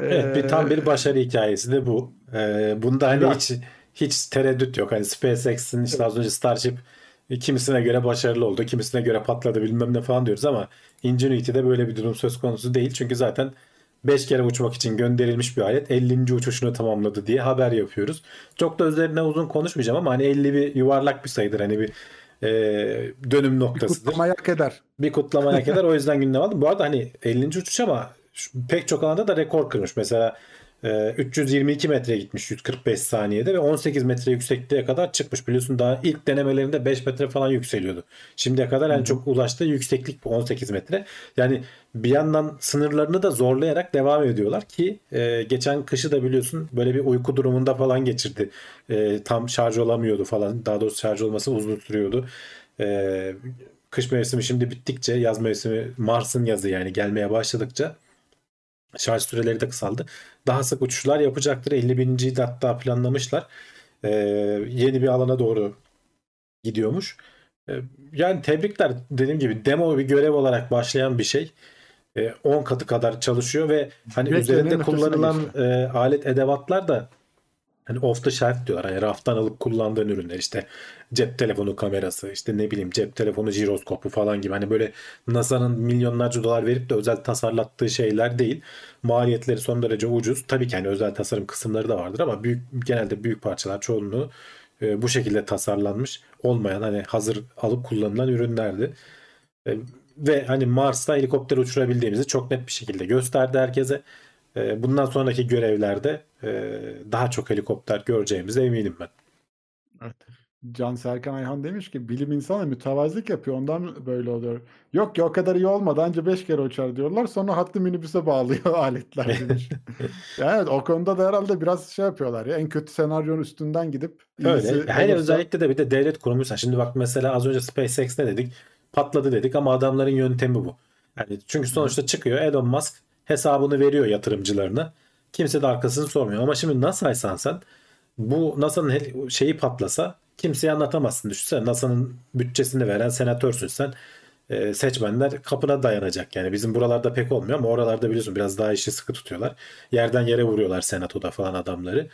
Evet bir tam bir Ee, başarı hikayesi de bu. E, bunda hani hiç hiç tereddüt yok. Hani SpaceX'in işte az önce Starship e, kimisine göre başarılı oldu, kimisine göre patladı bilmem ne falan diyoruz ama Ingenuity'de böyle bir durum söz konusu değil. Çünkü zaten 5 kere uçmak için gönderilmiş bir alet 50. uçuşunu tamamladı diye haber yapıyoruz. Çok da üzerine uzun konuşmayacağım ama hani 50 bir yuvarlak bir sayıdır. Hani bir e, dönüm noktasıdır. Kutlama hak eder. bir kutlamaya kadar o yüzden gündem aldım. Bu arada hani 50. uçuş ama pek çok alanda da rekor kırmış. Mesela e, 322 metreye gitmiş 145 saniyede ve 18 metre yüksekliğe kadar çıkmış. Biliyorsun daha ilk denemelerinde 5 metre falan yükseliyordu. Şimdiye kadar en çok ulaştığı yükseklik bu 18 metre. Yani bir yandan sınırlarını da zorlayarak devam ediyorlar ki e, geçen kışı da biliyorsun böyle bir uyku durumunda falan geçirdi. E, tam şarj olamıyordu falan. Daha doğrusu şarj olması uzun sürüyordu. E, kış mevsimi şimdi bittikçe yaz mevsimi Mars'ın yazı yani gelmeye başladıkça şarj süreleri de kısaldı. Daha sık uçuşlar yapacaktır. 50 bininci de hatta planlamışlar. Ee, yeni bir alana doğru gidiyormuş. Ee, yani tebrikler dediğim gibi demo bir görev olarak başlayan bir şey. Ee, 10 katı kadar çalışıyor ve hani Beklenenin üzerinde kullanılan e, alet edevatlar da hani off the shelf diyorlar. Hani raftan alıp kullandığın ürünler işte cep telefonu kamerası işte ne bileyim cep telefonu jiroskopu falan gibi hani böyle NASA'nın milyonlarca dolar verip de özel tasarlattığı şeyler değil. Maliyetleri son derece ucuz. Tabii ki hani özel tasarım kısımları da vardır ama büyük genelde büyük parçalar çoğunluğu e, bu şekilde tasarlanmış olmayan hani hazır alıp kullanılan ürünlerdi. E, ve hani Mars'ta helikopter uçurabildiğimizi çok net bir şekilde gösterdi herkese. E, bundan sonraki görevlerde e, daha çok helikopter göreceğimize eminim ben. Evet. Can Serkan Ayhan demiş ki bilim insanı mütevazılık yapıyor ondan böyle oluyor. Yok ki o kadar iyi olmadı anca 5 kere uçar diyorlar sonra hattı minibüse bağlıyor *laughs* aletler demiş. Yani *laughs* evet o konuda da herhalde biraz şey yapıyorlar ya en kötü senaryonun üstünden gidip Öyle. Hele olursa- özellikle de bir de devlet kurumuysa. Şimdi bak mesela az önce SpaceX ne dedik? Patladı dedik ama adamların yöntemi bu. Yani çünkü sonuçta çıkıyor Elon Musk hesabını veriyor yatırımcılarına. Kimse de arkasını sormuyor. Ama şimdi NASA'ysan sen bu NASA'nın şeyi patlasa kimseye anlatamazsın. Düşünsene NASA'nın bütçesini veren senatörsün sen. Ee, seçmenler kapına dayanacak. Yani bizim buralarda pek olmuyor ama oralarda biliyorsun biraz daha işi sıkı tutuyorlar. Yerden yere vuruyorlar senatoda falan adamları.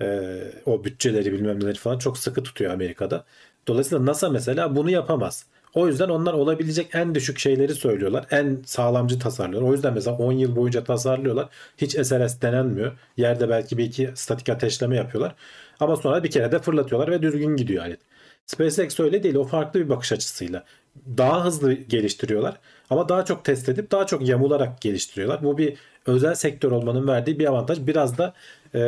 Ee, o bütçeleri bilmem neleri falan çok sıkı tutuyor Amerika'da. Dolayısıyla NASA mesela bunu yapamaz. O yüzden onlar olabilecek en düşük şeyleri söylüyorlar. En sağlamcı tasarlıyorlar. O yüzden mesela 10 yıl boyunca tasarlıyorlar. Hiç SLS denenmiyor. Yerde belki bir iki statik ateşleme yapıyorlar. Ama sonra bir kere de fırlatıyorlar ve düzgün gidiyor alet. SpaceX öyle değil. O farklı bir bakış açısıyla. Daha hızlı geliştiriyorlar. Ama daha çok test edip daha çok yamularak geliştiriyorlar. Bu bir özel sektör olmanın verdiği bir avantaj. Biraz da e,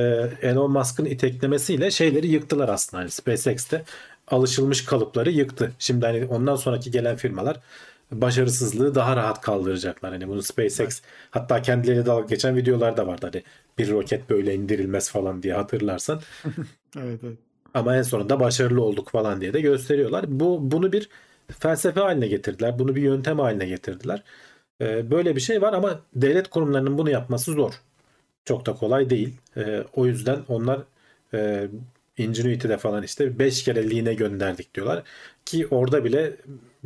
Elon Musk'ın iteklemesiyle şeyleri yıktılar aslında. Hani SpaceX'te alışılmış kalıpları yıktı. Şimdi hani ondan sonraki gelen firmalar başarısızlığı daha rahat kaldıracaklar. Hani bunu SpaceX hatta kendileri dalga geçen videolar da vardı. Hani bir roket böyle indirilmez falan diye hatırlarsan. *laughs* Evet, evet. Ama en sonunda başarılı olduk falan diye de gösteriyorlar. Bu bunu bir felsefe haline getirdiler. Bunu bir yöntem haline getirdiler. Ee, böyle bir şey var ama devlet kurumlarının bunu yapması zor. Çok da kolay değil. Ee, o yüzden onlar e, Ingenuity'de falan işte 5 kere Lean'e gönderdik diyorlar. Ki orada bile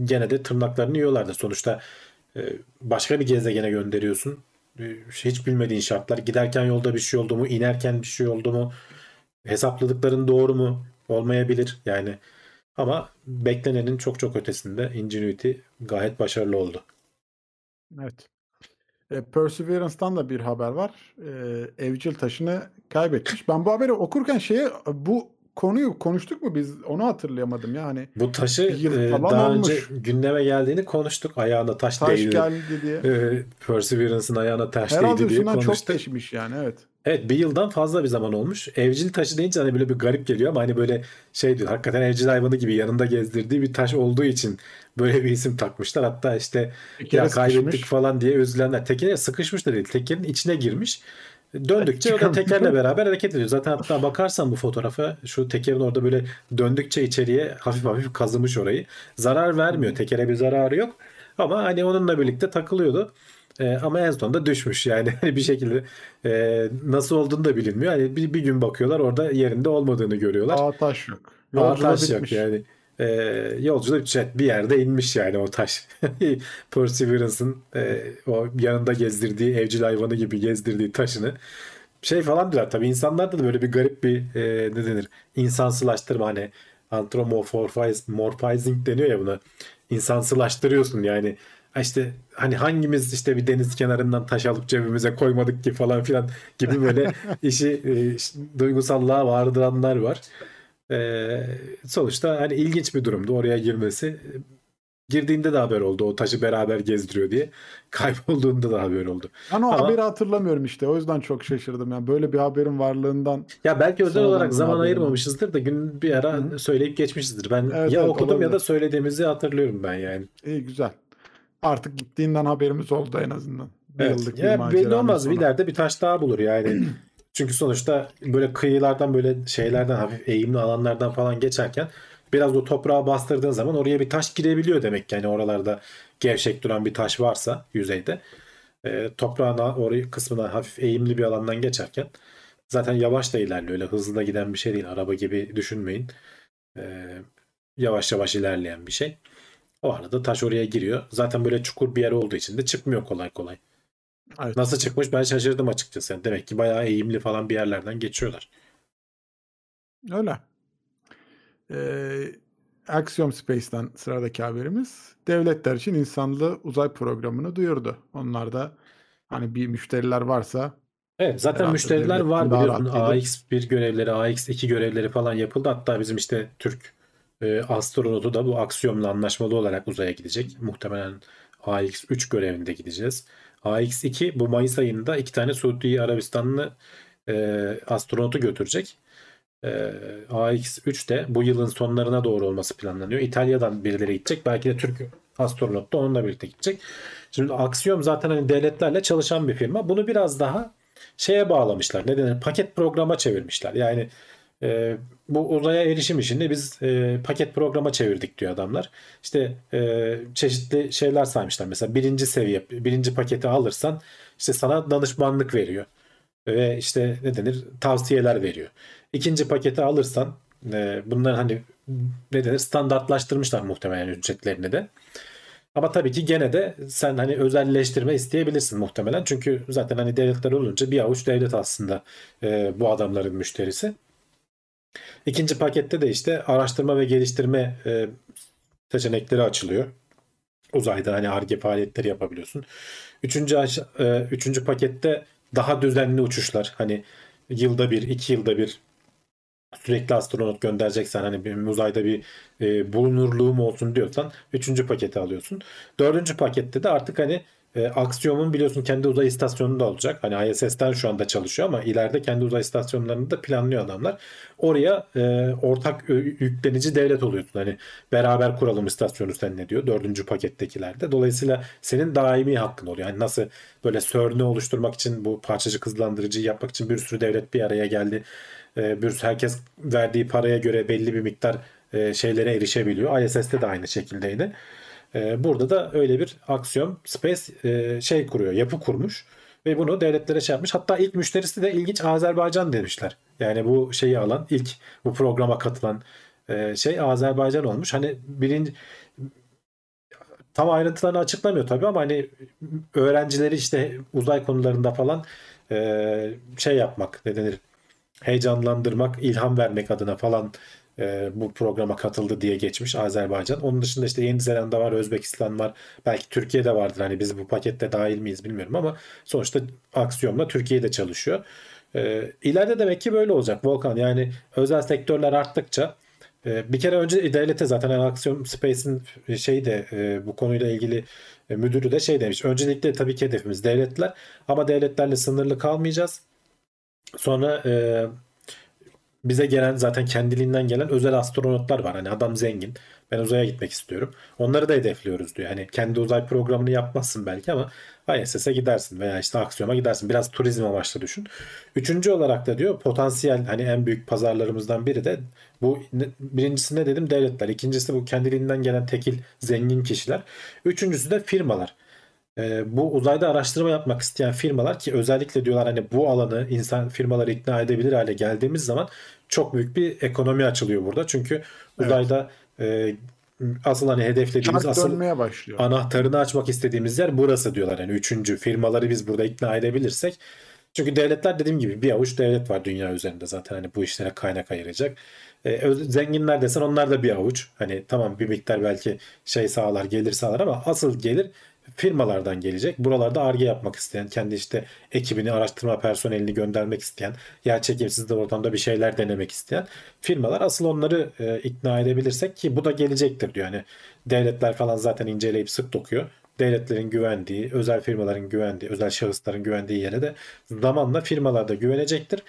gene de tırnaklarını yiyorlardı. Sonuçta e, başka bir gezegene gönderiyorsun. E, Hiç bilmediğin şartlar. Giderken yolda bir şey oldu mu? inerken bir şey oldu mu? Hesapladıkların doğru mu? Olmayabilir. Yani Ama beklenenin çok çok ötesinde Ingenuity gayet başarılı oldu. Evet. E, Perseverance'dan da bir haber var. E, evcil taşını kaybetmiş. Ben bu haberi okurken şeye bu konuyu konuştuk mu biz? Onu hatırlayamadım yani. Bu taşı e, daha olmuş. önce gündeme geldiğini konuştuk. Ayağına taş, Taş değdi. geldi diye. E, Perseverance'ın ayağına taş Herhalde değdi diye üstünden çok konuştuk. geçmiş yani evet. Evet bir yıldan fazla bir zaman olmuş. Evcil taşı deyince hani böyle bir garip geliyor ama hani böyle şey diyor. Hakikaten evcil hayvanı gibi yanında gezdirdiği bir taş olduğu için böyle bir isim takmışlar. Hatta işte ya kaybettik sıkışmış. falan diye üzülenler. Tekere sıkışmış da değil. Tekerin içine girmiş. Döndükçe o da tekerle *laughs* beraber hareket ediyor. Zaten hatta bakarsan bu fotoğrafa şu tekerin orada böyle döndükçe içeriye hafif hafif kazımış orayı. Zarar vermiyor. Tekere bir zararı yok. Ama hani onunla birlikte takılıyordu. Ee, ama en sonunda düşmüş yani *laughs* hani bir şekilde e, nasıl olduğunu da bilinmiyor. Hani bir, bir gün bakıyorlar orada yerinde olmadığını görüyorlar. Aa taş yok. Yolculuğu taş yok yani. Ee, yolculuğu bitmiş. Evet, bir yerde inmiş yani o taş. *laughs* Perseverance'ın e, o yanında gezdirdiği evcil hayvanı gibi gezdirdiği taşını şey falan diyorlar tabii insanlarda da böyle bir garip bir e, ne denir insansılaştırma hani anthropomorphizing deniyor ya buna insansılaştırıyorsun yani işte hani hangimiz işte bir deniz kenarından taş alıp cebimize koymadık ki falan filan gibi böyle *laughs* işi e, işte duygusallığa vardıranlar var. E, sonuçta hani ilginç bir durumdu oraya girmesi. Girdiğinde de haber oldu o taşı beraber gezdiriyor diye. *laughs* Kaybolduğunda da haber oldu. Ben o Ama- haberi hatırlamıyorum işte. O yüzden çok şaşırdım. Yani böyle bir haberin varlığından Ya belki özel olarak zaman haberim ayırmamışızdır da gün bir ara Hı. söyleyip geçmişizdir. Ben Evet, ya evet, okudum ya olabilir. da söylediğimizi hatırlıyorum ben yani. iyi güzel. Artık gittiğinden haberimiz oldu en azından. Bir Evet. yıllık bir Ya belli olmaz sonu. ileride bir taş daha bulur yani. *clears throat* Çünkü sonuçta böyle kıyılardan böyle şeylerden hafif eğimli alanlardan falan geçerken biraz o toprağa bastırdığın zaman oraya bir taş girebiliyor demek yani oralarda gevşek duran bir taş varsa yüzeyde. E, toprağın orayı kısmına hafif eğimli bir alandan geçerken zaten yavaş da ilerliyor. Öyle hızlı da giden bir şey değil. Araba gibi düşünmeyin. E, yavaş yavaş ilerleyen bir şey. O arada taş oraya giriyor. Zaten böyle çukur bir yer olduğu için de çıkmıyor kolay kolay. Evet. Nasıl çıkmış ben şaşırdım açıkçası. Demek ki bayağı eğimli falan bir yerlerden geçiyorlar. Öyle. Ee, Axiom Space'ten sıradaki haberimiz. Devletler için insanlı uzay programını duyurdu. Onlar da hani bir müşteriler varsa Evet zaten müşteriler var biliyorsun. rahat gelir. AX1 görevleri, AX2 görevleri falan yapıldı. Hatta bizim işte Türk e, astronotu da bu Aksiyom'la anlaşmalı olarak uzaya gidecek. Muhtemelen AX3 görevinde gideceğiz. AX2 bu Mayıs ayında iki tane Suudi Arabistanlı e, astronotu götürecek. E, AX3 de bu yılın sonlarına doğru olması planlanıyor. İtalya'dan birileri gidecek. Belki de Türk astronot da onunla birlikte gidecek. Şimdi Axiom zaten hani devletlerle çalışan bir firma. Bunu biraz daha şeye bağlamışlar. Ne denir? Paket programa çevirmişler. Yani e, bu uzaya erişim işini biz e, paket programa çevirdik diyor adamlar. İşte e, çeşitli şeyler saymışlar. Mesela birinci seviye, birinci paketi alırsan işte sana danışmanlık veriyor. Ve işte ne denir? Tavsiyeler veriyor. İkinci paketi alırsan e, bunların hani ne denir? Standartlaştırmışlar muhtemelen ücretlerini de. Ama tabii ki gene de sen hani özelleştirme isteyebilirsin muhtemelen. Çünkü zaten hani devletler olunca bir avuç devlet aslında e, bu adamların müşterisi. İkinci pakette de işte araştırma ve geliştirme e, seçenekleri açılıyor. Uzayda hani ARGE faaliyetleri yapabiliyorsun. Üçüncü, e, üçüncü pakette daha düzenli uçuşlar. Hani yılda bir, iki yılda bir sürekli astronot göndereceksen hani bir uzayda bir e, bulunurluğum olsun diyorsan üçüncü paketi alıyorsun. Dördüncü pakette de artık hani e, Axiom'un biliyorsun kendi uzay istasyonu da olacak. Hani ISS'ten şu anda çalışıyor ama ileride kendi uzay istasyonlarını da planlıyor adamlar. Oraya e, ortak yüklenici devlet oluyorsun. Hani beraber kuralım istasyonu sen ne diyor dördüncü pakettekilerde. Dolayısıyla senin daimi hakkın oluyor. Yani nasıl böyle CERN'ü oluşturmak için bu parçacık hızlandırıcıyı yapmak için bir sürü devlet bir araya geldi. E, bir herkes verdiği paraya göre belli bir miktar e, şeylere erişebiliyor. ISS'te de aynı şekildeydi. E, burada da öyle bir aksiyon Space e, şey kuruyor, yapı kurmuş ve bunu devletlere şey yapmış. Hatta ilk müşterisi de ilginç Azerbaycan demişler. Yani bu şeyi alan ilk bu programa katılan e, şey Azerbaycan olmuş. Hani birinci tam ayrıntılarını açıklamıyor tabii ama hani öğrencileri işte uzay konularında falan e, şey yapmak ne denir heyecanlandırmak, ilham vermek adına falan e, bu programa katıldı diye geçmiş Azerbaycan. Onun dışında işte Yeni Zelanda var, Özbekistan var. Belki Türkiye'de vardır. Hani biz bu pakette dahil miyiz bilmiyorum ama sonuçta aksiyonla Türkiye'de çalışıyor. E, ileride demek ki böyle olacak Volkan. Yani özel sektörler arttıkça e, bir kere önce devlete zaten yani Aksiyon Space'in şey de e, bu konuyla ilgili e, müdürü de şey demiş. Öncelikle tabii ki hedefimiz devletler ama devletlerle sınırlı kalmayacağız. Sonra bize gelen zaten kendiliğinden gelen özel astronotlar var. Hani adam zengin. Ben uzaya gitmek istiyorum. Onları da hedefliyoruz diyor. Hani kendi uzay programını yapmazsın belki ama ISS'e gidersin veya işte aksiyona gidersin. Biraz turizm amaçlı düşün. Üçüncü olarak da diyor potansiyel hani en büyük pazarlarımızdan biri de bu birincisi ne dedim devletler. İkincisi bu kendiliğinden gelen tekil zengin kişiler. Üçüncüsü de firmalar. Ee, bu uzayda araştırma yapmak isteyen firmalar ki özellikle diyorlar hani bu alanı insan firmaları ikna edebilir hale geldiğimiz zaman çok büyük bir ekonomi açılıyor burada. Çünkü uzayda e, asıl hani hedeflediğimiz Çark asıl başlıyor. anahtarını açmak istediğimiz yer burası diyorlar. Yani üçüncü firmaları biz burada ikna edebilirsek. Çünkü devletler dediğim gibi bir avuç devlet var dünya üzerinde zaten hani bu işlere kaynak ayıracak. Öz- zenginler desen onlar da bir avuç. Hani tamam bir miktar belki şey sağlar gelir sağlar ama asıl gelir firmalardan gelecek. Buralarda arge yapmak isteyen, kendi işte ekibini, araştırma personelini göndermek isteyen, yer çekimsiz de ortamda bir şeyler denemek isteyen firmalar asıl onları e, ikna edebilirsek ki bu da gelecektir diyor. Yani devletler falan zaten inceleyip sık dokuyor. Devletlerin güvendiği, özel firmaların güvendiği, özel şahısların güvendiği yere de zamanla firmalar da güvenecektir.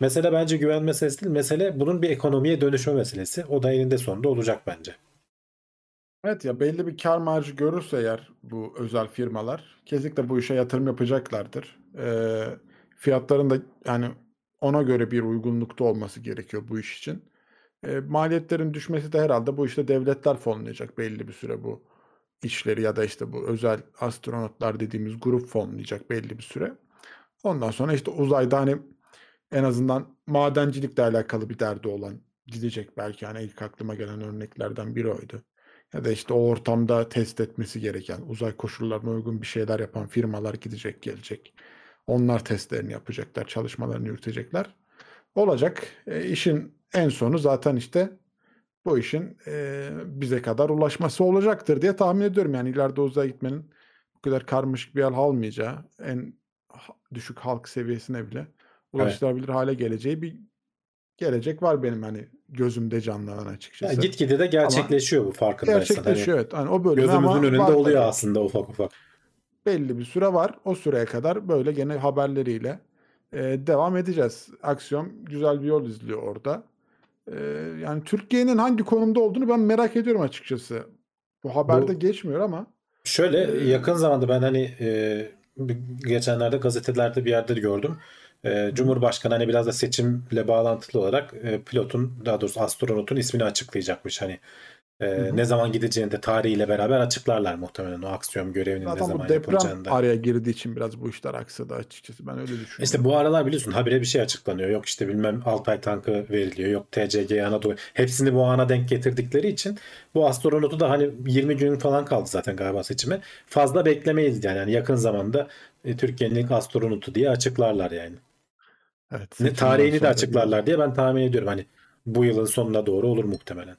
Mesele bence güven meselesi değil. Mesele bunun bir ekonomiye dönüşme meselesi. O da eninde sonunda olacak bence. Evet ya belli bir kar marjı görürse eğer bu özel firmalar kesinlikle bu işe yatırım yapacaklardır. Ee, fiyatların da yani ona göre bir uygunlukta olması gerekiyor bu iş için. Ee, maliyetlerin düşmesi de herhalde bu işte devletler fonlayacak belli bir süre bu işleri ya da işte bu özel astronotlar dediğimiz grup fonlayacak belli bir süre. Ondan sonra işte uzayda hani en azından madencilikle alakalı bir derdi olan gidecek belki hani ilk aklıma gelen örneklerden biri oydu. Ya da işte o ortamda test etmesi gereken, uzay koşullarına uygun bir şeyler yapan firmalar gidecek, gelecek. Onlar testlerini yapacaklar, çalışmalarını yürütecekler. Olacak. E, işin en sonu zaten işte bu işin e, bize kadar ulaşması olacaktır diye tahmin ediyorum. Yani ileride uzaya gitmenin bu kadar karmaşık bir hal almayacağı, en düşük halk seviyesine bile ulaşılabilir hale geleceği bir gelecek var benim hani gözümde canlanan Ya açıkçası. gitgide de gerçekleşiyor bu farkındaysan. Gerçekleşiyor evet. Hani o Hani bölüme gözümüzün ama önünde var oluyor aslında ufak ufak. Belli bir süre var. O süreye kadar böyle gene haberleriyle e, devam edeceğiz. Aksiyon güzel bir yol izliyor orada. E, yani Türkiye'nin hangi konumda olduğunu ben merak ediyorum açıkçası. Bu haberde Bu- geçmiyor ama Şöyle Ee, yakın zamanda ben hani e, geçenlerde gazetelerde bir yerde gördüm. E, Cumhurbaşkanı hani biraz da seçimle bağlantılı olarak e, pilotun daha doğrusu astronotun ismini açıklayacakmış. Hani e, hı. ne zaman gideceğini de tarihiyle beraber açıklarlar muhtemelen o aksiyon görevinin ne zaten zaman bu deprem yapılacağını da. araya girdiği için biraz bu işler aksadı açıkçası. Ben öyle düşünüyorum. İşte bu aralar biliyorsun habire bir şey açıklanıyor. Yok işte bilmem Altay tankı veriliyor. Yok TCG Anadolu. Hepsini bu ana denk getirdikleri için bu astronotu da hani 20 gün falan kaldı zaten galiba seçime. Fazla beklemeyiz yani. yani yakın zamanda e, Türkiye'nin ilk astronotu diye açıklarlar yani. Evet, Ne, tarihini de açıklarlar diye ben tahmin ediyorum. Hani bu yılın sonuna doğru olur muhtemelen.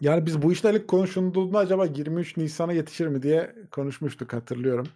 Yani biz bu işler ilk konuşulduğunda acaba 23 Nisan'a yetişir mi diye konuşmuştuk hatırlıyorum.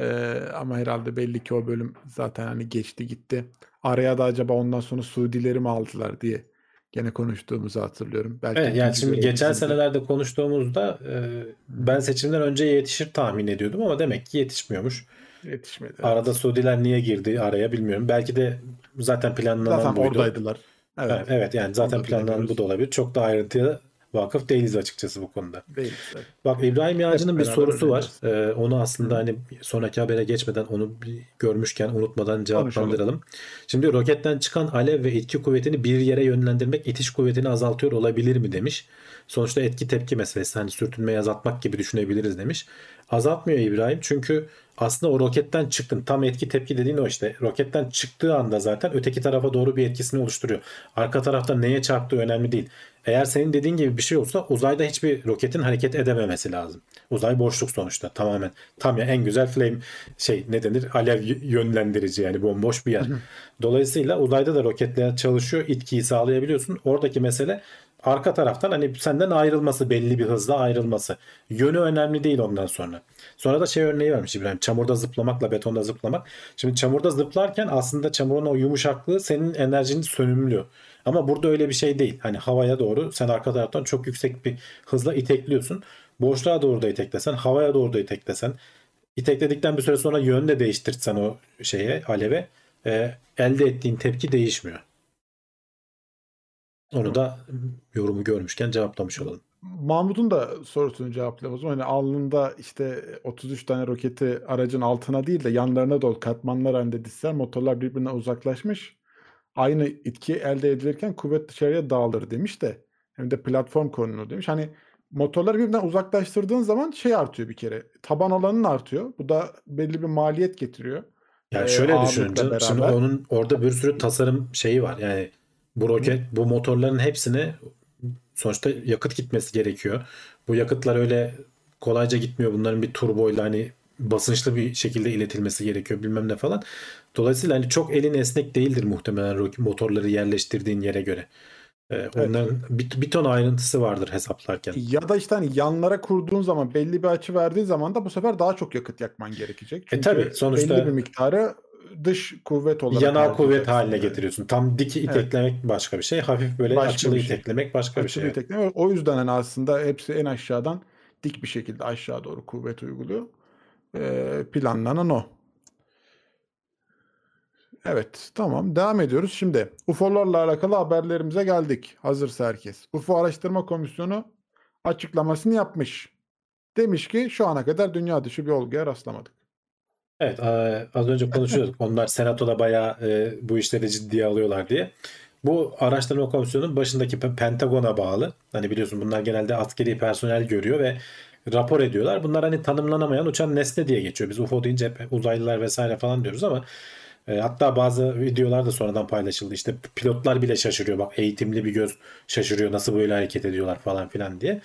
Ee, ama herhalde belli ki o bölüm zaten hani geçti gitti. Araya da acaba ondan sonra Suudileri mi aldılar diye gene konuştuğumuzu hatırlıyorum. Belki Evet yani ikinci şimdi geçen senelerde konuştuğumuzda e, ben seçimden önce yetişir tahmin ediyordum ama demek ki yetişmiyormuş. Yetişmedi. evet. Arada Suudiler niye girdi araya bilmiyorum. Belki de zaten planlanan Zaten buydu. oradaydılar. Evet. Evet, yani zaten Onu da planlanan bu da olabilir. Çok da ayrıntıya vakıf değiliz açıkçası bu konuda. Değil. evet. Bak İbrahim Yağcı'nın bir sorusu var. Ee, onu aslında Hı. hani sonraki habere geçmeden onu bir görmüşken unutmadan cevaplandıralım. Şimdi roketten çıkan alev ve etki kuvvetini bir yere yönlendirmek itiş kuvvetini azaltıyor olabilir mi demiş. Sonuçta etki tepki meselesi hani sürtünmeyi azaltmak gibi düşünebiliriz demiş. Azaltmıyor İbrahim çünkü aslında o roketten çıktın. Tam etki tepki dediğin o işte. Roketten çıktığı anda zaten öteki tarafa doğru bir etkisini oluşturuyor. Arka tarafta neye çarptığı önemli değil. Eğer senin dediğin gibi bir şey olsa uzayda hiçbir roketin hareket edememesi lazım. Uzay boşluk sonuçta tamamen. Tam ya en güzel flame şey ne denir? Alev yönlendirici yani bomboş bir yer. Dolayısıyla uzayda da roketler çalışıyor. itkiyi sağlayabiliyorsun. Oradaki mesele arka taraftan hani senden ayrılması belli bir hızla ayrılması. Yönü önemli değil ondan sonra. Sonra da şey örneği vermiş İbrahim. Çamurda zıplamakla betonda zıplamak. Şimdi çamurda zıplarken aslında çamurun o yumuşaklığı senin enerjini sönümlüyor. Ama burada öyle bir şey değil. Hani havaya doğru sen arka taraftan çok yüksek bir hızla itekliyorsun. Boşluğa doğru da iteklesen, havaya doğru da iteklesen, itekledikten bir süre sonra yön de değiştirsen o şeye, aleve e, elde ettiğin tepki değişmiyor. Onu da yorumu görmüşken cevaplamış olalım. Mahmut'un da sorusunu cevaplayalım. o. Hani alnında işte 33 tane roketi aracın altına değil de yanlarına doğru katmanlar halinde dizsen motorlar birbirine uzaklaşmış. Aynı itki elde edilirken kuvvet dışarıya dağılır demiş de hem de platform konulu demiş. Hani motorları birbirinden uzaklaştırdığın zaman şey artıyor bir kere. Taban alanın artıyor. Bu da belli bir maliyet getiriyor. Yani Ee, şöyle düşünün canım. Şimdi onun orada bir sürü tasarım şeyi var. Yani bu roket, bu motorların hepsine sonuçta yakıt gitmesi gerekiyor. Bu yakıtlar öyle kolayca gitmiyor. Bunların bir turboyla hani basınçlı bir şekilde iletilmesi gerekiyor bilmem ne falan. Dolayısıyla hani çok elin esnek değildir muhtemelen motorları yerleştirdiğin yere göre. Ee, onların bir, bir ton ayrıntısı vardır hesaplarken. Ya da işte hani yanlara kurduğun zaman belli bir açı verdiği zaman da bu sefer daha çok yakıt yakman gerekecek. Çünkü tabii, sonuçta- belli bir miktarı dış kuvvet olarak Yanal kuvvet haline yani. getiriyorsun. Tam dik iteklemek başka bir şey. Hafif böyle Başka açılı bir şey. iteklemek başka bir Açılı şey. itekle. O yüzden hani aslında hepsi en aşağıdan dik bir şekilde aşağı doğru kuvvet uyguluyor. Ee, planlanan o. Evet tamam devam ediyoruz. Şimdi UFO'larla alakalı haberlerimize geldik. Hazırsa herkes. UFO Araştırma Komisyonu açıklamasını yapmış. Demiş ki şu ana kadar dünya dışı bir olguya rastlamadık. Evet az önce konuşuyorduk. *laughs* Onlar senatoda bayağı e, bu işleri ciddiye alıyorlar diye. Bu araştırma komisyonunun başındaki Pe- Pentagon'a bağlı. Hani biliyorsun bunlar genelde askeri personel görüyor ve rapor ediyorlar. Bunlar hani tanımlanamayan uçan nesne diye geçiyor. Biz UFO deyince hep uzaylılar vesaire falan diyoruz ama e, hatta bazı videolar da sonradan paylaşıldı. İşte pilotlar bile şaşırıyor. Bak eğitimli bir göz şaşırıyor. Nasıl böyle hareket ediyorlar falan filan diye.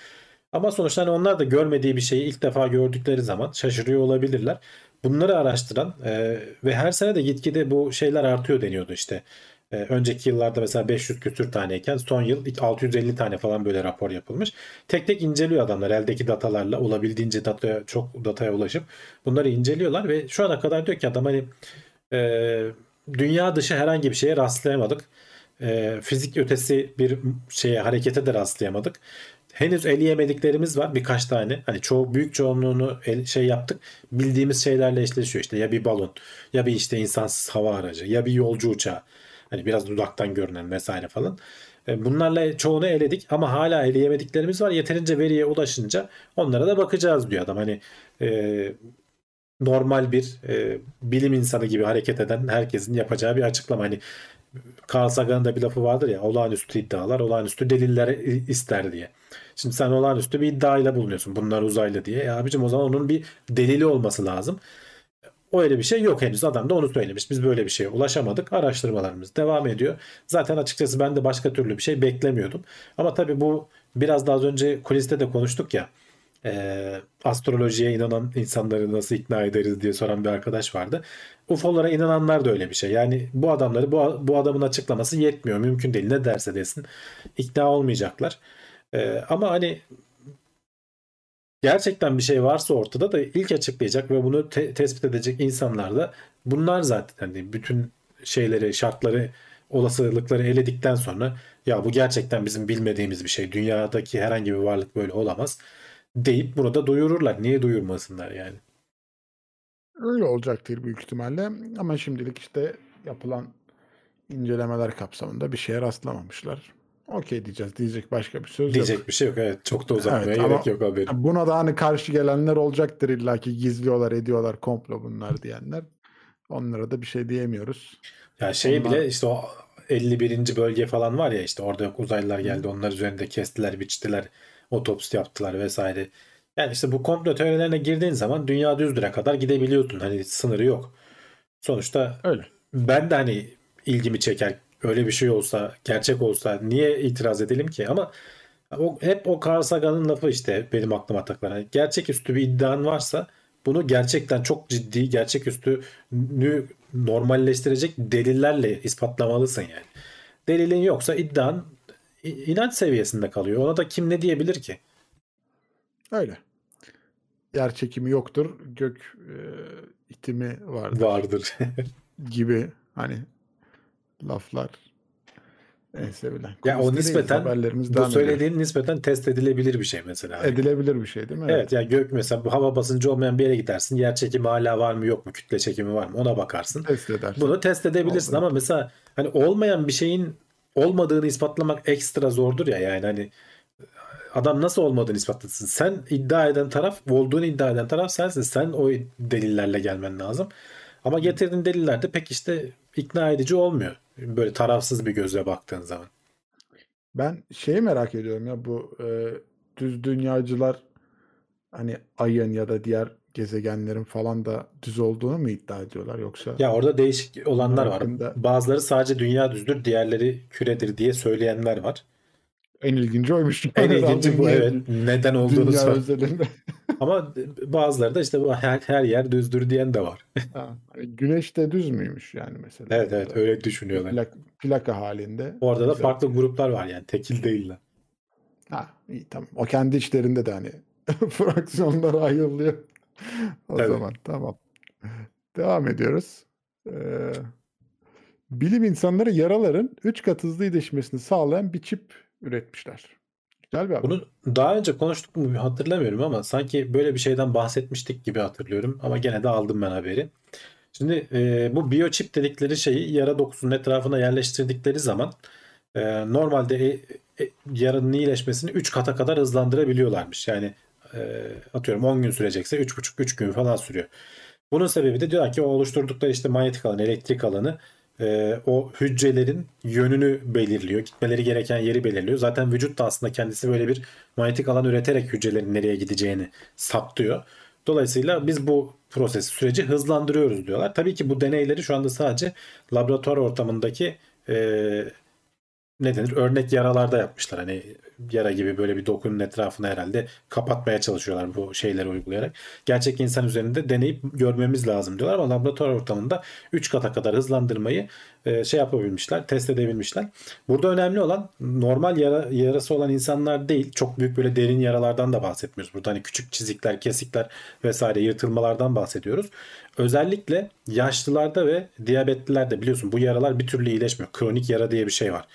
Ama sonuçta hani onlar da görmediği bir şeyi ilk defa gördükleri zaman şaşırıyor olabilirler. Bunları araştıran e, ve her sene de gitgide bu şeyler artıyor deniyordu işte. E, önceki yıllarda mesela 500 küsür taneyken son yıl 650 tane falan böyle rapor yapılmış. Tek tek inceliyor adamlar eldeki datalarla olabildiğince dataya çok dataya ulaşıp bunları inceliyorlar ve şu ana kadar diyor ki adam hani e, dünya dışı herhangi bir şeye rastlayamadık. E, fizik ötesi bir şeye harekete de rastlayamadık. Henüz eleyemediklerimiz var birkaç tane. Hani çoğu büyük çoğunluğunu el, şey yaptık. Bildiğimiz şeylerle eşleşiyor işte ya bir balon ya bir işte insansız hava aracı ya bir yolcu uçağı. Hani biraz uzaktan görünen vesaire falan. E, Bunlarla çoğunu eledik ama hala eleyemediklerimiz var. Yeterince veriye ulaşınca onlara da bakacağız diyor adam. Hani e, normal bir e, bilim insanı gibi hareket eden herkesin yapacağı bir açıklama. Hani Carl Sagan'ın da bir lafı vardır ya olağanüstü iddialar olağanüstü deliller ister diye. Şimdi sen olağanüstü bir iddiayla bulunuyorsun bunlar uzaylı diye. E abicim o zaman onun bir delili olması lazım. O öyle bir şey yok henüz. Adam da onu söylemiş. Biz böyle bir şeye ulaşamadık. Araştırmalarımız devam ediyor. Zaten açıkçası ben de başka türlü bir şey beklemiyordum. Ama tabii bu biraz daha az önce kuliste de konuştuk ya. E, astrolojiye inanan insanları nasıl ikna ederiz diye soran bir arkadaş vardı. UFO'lara inananlar da öyle bir şey. Yani bu adamları bu, bu adamın açıklaması yetmiyor. Mümkün değil. Ne derse desin ikna olmayacaklar. E, ama hani gerçekten bir şey varsa ortada da ilk açıklayacak ve bunu te- tespit edecek insanlar da bunlar zaten hani bütün şeyleri, şartları, olasılıkları eledikten sonra ya bu gerçekten bizim bilmediğimiz bir şey. Dünyadaki herhangi bir varlık böyle olamaz deyip burada duyururlar. Niye duyurmasınlar yani? Öyle olacaktır büyük ihtimalle. Ama şimdilik işte yapılan incelemeler kapsamında bir şeye rastlamamışlar. Okey diyeceğiz. Diyecek başka bir söz yok. Diyecek bir şey yok. Evet çok da uzatmaya Evet, gerek yok haberi. Buna da hani karşı gelenler olacaktır illaki gizliyorlar ediyorlar komplo bunlar diyenler. Onlara da bir şey diyemiyoruz. Ya şey Onlar- bile işte o 51. bölge falan var ya işte orada yok uzaylılar geldi onlar üzerinde kestiler biçtiler otopsi yaptılar vesaire. Yani işte bu komplo teorilerine girdiğin zaman dünya düzdüre kadar gidebiliyorsun. Hani sınırı yok. Sonuçta Öyle. ben de hani ilgimi çeker öyle bir şey olsa, gerçek olsa niye itiraz edelim ki? Ama o, hep o Carl Sagan'ın lafı işte benim aklıma takılan. Yani gerçeküstü bir iddian varsa bunu gerçekten çok ciddi, gerçeküstünü normalleştirecek delillerle ispatlamalısın yani. Delilin yoksa iddian inanç seviyesinde kalıyor. Ona da kim ne diyebilir ki? Öyle. Yer çekimi yoktur, gök e, itimi vardır Vardır. *laughs* gibi hani laflar en sevilen. ya o nispeten bu devam ediyor. söylediğin nispeten test edilebilir bir şey mesela. edilebilir bir şey değil mi? Evet yani gök mesela bu hava basıncı olmayan bir yere gidersin. Yer çekimi hala var mı yok mu? Kütle çekimi var mı? Ona bakarsın. Test edersin. Bunu test edebilirsin Oldu. ama mesela hani olmayan bir şeyin olmadığını ispatlamak ekstra zordur ya yani hani adam nasıl olmadığını ispatlasın. Sen iddia eden taraf, olduğunu iddia eden taraf sensin. Sen o delillerle gelmen lazım. Ama getirdiğin deliller de pek işte ikna edici olmuyor. Böyle tarafsız bir gözle baktığın zaman. Ben şeyi merak ediyorum ya bu e, düz dünyacılar hani ayın ya da diğer gezegenlerin falan da düz olduğunu mu iddia ediyorlar yoksa Ya orada değişik olanlar var. Hakkında- Bazıları sadece dünya düzdür, diğerleri küredir diye söyleyenler var. en ilginci oymuş. En Yani ilginci bu evet. Neden olduğunu sor. *laughs* Ama bazıları da işte bu her, her yer düzdür diyen de var. *laughs* Ha, güneş de düz müymüş yani mesela? Evet evet öyle düşünüyorlar. plak- plaka halinde. Orada da farklı gruplar var yani tekil değiller. Ha, iyi tamam. O kendi içlerinde de hani *laughs* fraksiyonlara ayrılıyor. O Tabii. zaman tamam. Devam ediyoruz. Ee, bilim insanları yaraların 3 kat hızlı iyileşmesini sağlayan bir çip üretmişler. Güzel bir haber. Bunu daha önce konuştuk mu hatırlamıyorum ama sanki böyle bir şeyden bahsetmiştik gibi hatırlıyorum. Ama gene de aldım ben haberi. Şimdi e, bu biochip dedikleri şeyi yara dokusunun etrafına yerleştirdikleri zaman e, normalde e, e, yaranın iyileşmesini 3 kata kadar hızlandırabiliyorlarmış. Yani e, atıyorum 10 gün sürecekse 3,5-3 gün falan sürüyor. Bunun sebebi de diyor ki o oluşturdukları işte manyetik alan, elektrik alanı e, o hücrelerin yönünü belirliyor. Gitmeleri gereken yeri belirliyor. Zaten vücut da aslında kendisi böyle bir manyetik alan üreterek hücrelerin nereye gideceğini saptıyor. Dolayısıyla biz bu prosesi, süreci hızlandırıyoruz diyorlar. Tabii ki bu deneyleri şu anda sadece laboratuvar ortamındaki e, ne denir örnek yaralarda yapmışlar. Hani yara gibi böyle bir dokunun etrafını herhalde kapatmaya çalışıyorlar bu şeyleri uygulayarak. Gerçek insan üzerinde deneyip görmemiz lazım diyorlar ama laboratuvar ortamında 3 kata kadar hızlandırmayı e, şey yapabilmişler, test edebilmişler. Burada önemli olan normal yara, yarası olan insanlar değil, çok büyük böyle derin yaralardan da bahsetmiyoruz. Burada hani küçük çizikler, kesikler vesaire yırtılmalardan bahsediyoruz. Özellikle yaşlılarda ve diyabetlilerde biliyorsun bu yaralar bir türlü iyileşmiyor. Kronik yara diye bir şey var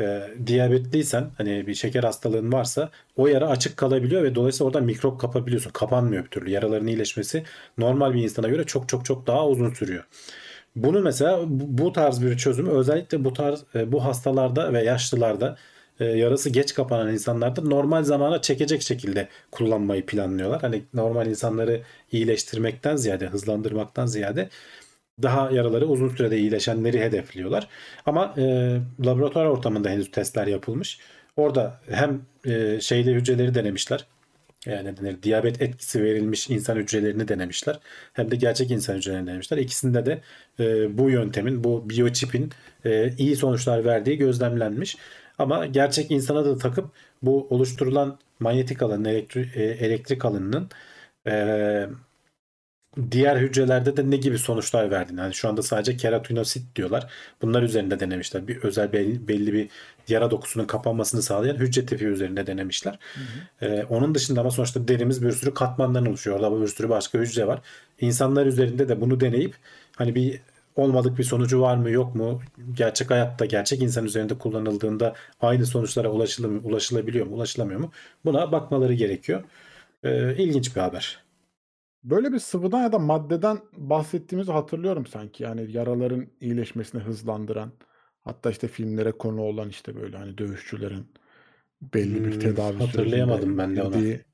e, diyabetliysen hani bir şeker hastalığın varsa o yara açık kalabiliyor ve dolayısıyla orada mikrop kapabiliyorsun. Kapanmıyor bir türlü. Yaraların iyileşmesi normal bir insana göre çok çok çok daha uzun sürüyor. Bunu mesela bu tarz bir çözümü özellikle bu tarz e, bu hastalarda ve yaşlılarda e, yarası geç kapanan insanlarda normal zamana çekecek şekilde kullanmayı planlıyorlar. Hani normal insanları iyileştirmekten ziyade, hızlandırmaktan ziyade daha yaraları uzun sürede iyileşenleri hedefliyorlar. Ama e, laboratuvar ortamında henüz testler yapılmış. Orada hem e, şeyli hücreleri denemişler. Yani denir, diyabet etkisi verilmiş insan hücrelerini denemişler. Hem de gerçek insan hücrelerini denemişler. İkisinde de e, bu yöntemin, bu biochipin e, iyi sonuçlar verdiği gözlemlenmiş. Ama gerçek insana da takıp bu oluşturulan manyetik alanın, elektri- e, elektrik alanının e, diğer hücrelerde de ne gibi sonuçlar verdiğini. Yani şu anda sadece keratinosit diyorlar. Bunlar üzerinde denemişler. Bir özel belli, belli bir yara dokusunun kapanmasını sağlayan hücre tipi üzerinde denemişler. Ee, onun dışında ama sonuçta derimiz bir sürü katmandan oluşuyor. Orada bir sürü başka hücre var. İnsanlar üzerinde de bunu deneyip hani bir olmadık bir sonucu var mı yok mu? Gerçek hayatta gerçek insan üzerinde kullanıldığında aynı sonuçlara ulaşılabiliyor mu ulaşılamıyor mu? Buna bakmaları gerekiyor. Ee, ilginç bir haber. Böyle bir sıvıdan ya da maddeden bahsettiğimizi hatırlıyorum sanki. Yani yaraların iyileşmesini hızlandıran, hatta işte filmlere konu olan işte böyle hani dövüşçülerin belli bir Hmm, tedavi hatırlayamadım sürecinde ben de girdiği-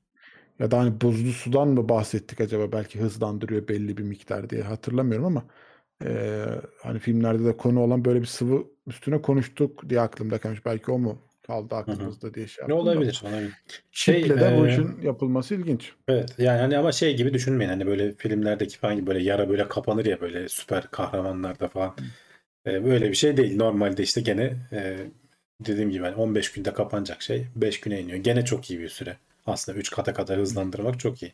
ya da hani buzlu sudan mı bahsettik acaba belki hızlandırıyor belli bir miktar diye hatırlamıyorum ama eee, hani filmlerde de konu olan böyle bir sıvı üstüne konuştuk diye aklımda kalmış. Belki o mu kaldı aklımızda diye şey Ne yaptım da. olabilir? olabilir. Şey, Çiple de bu e, işin yapılması ilginç. Evet yani hani ama şey gibi düşünmeyin hani böyle filmlerdeki falan gibi böyle yara böyle kapanır ya böyle süper kahramanlarda falan. E, böyle bir şey değil. Normalde işte gene e, dediğim gibi hani 15 günde kapanacak şey 5 güne iniyor. Gene çok iyi bir süre. Aslında 3 kata kadar hızlandırmak çok iyi.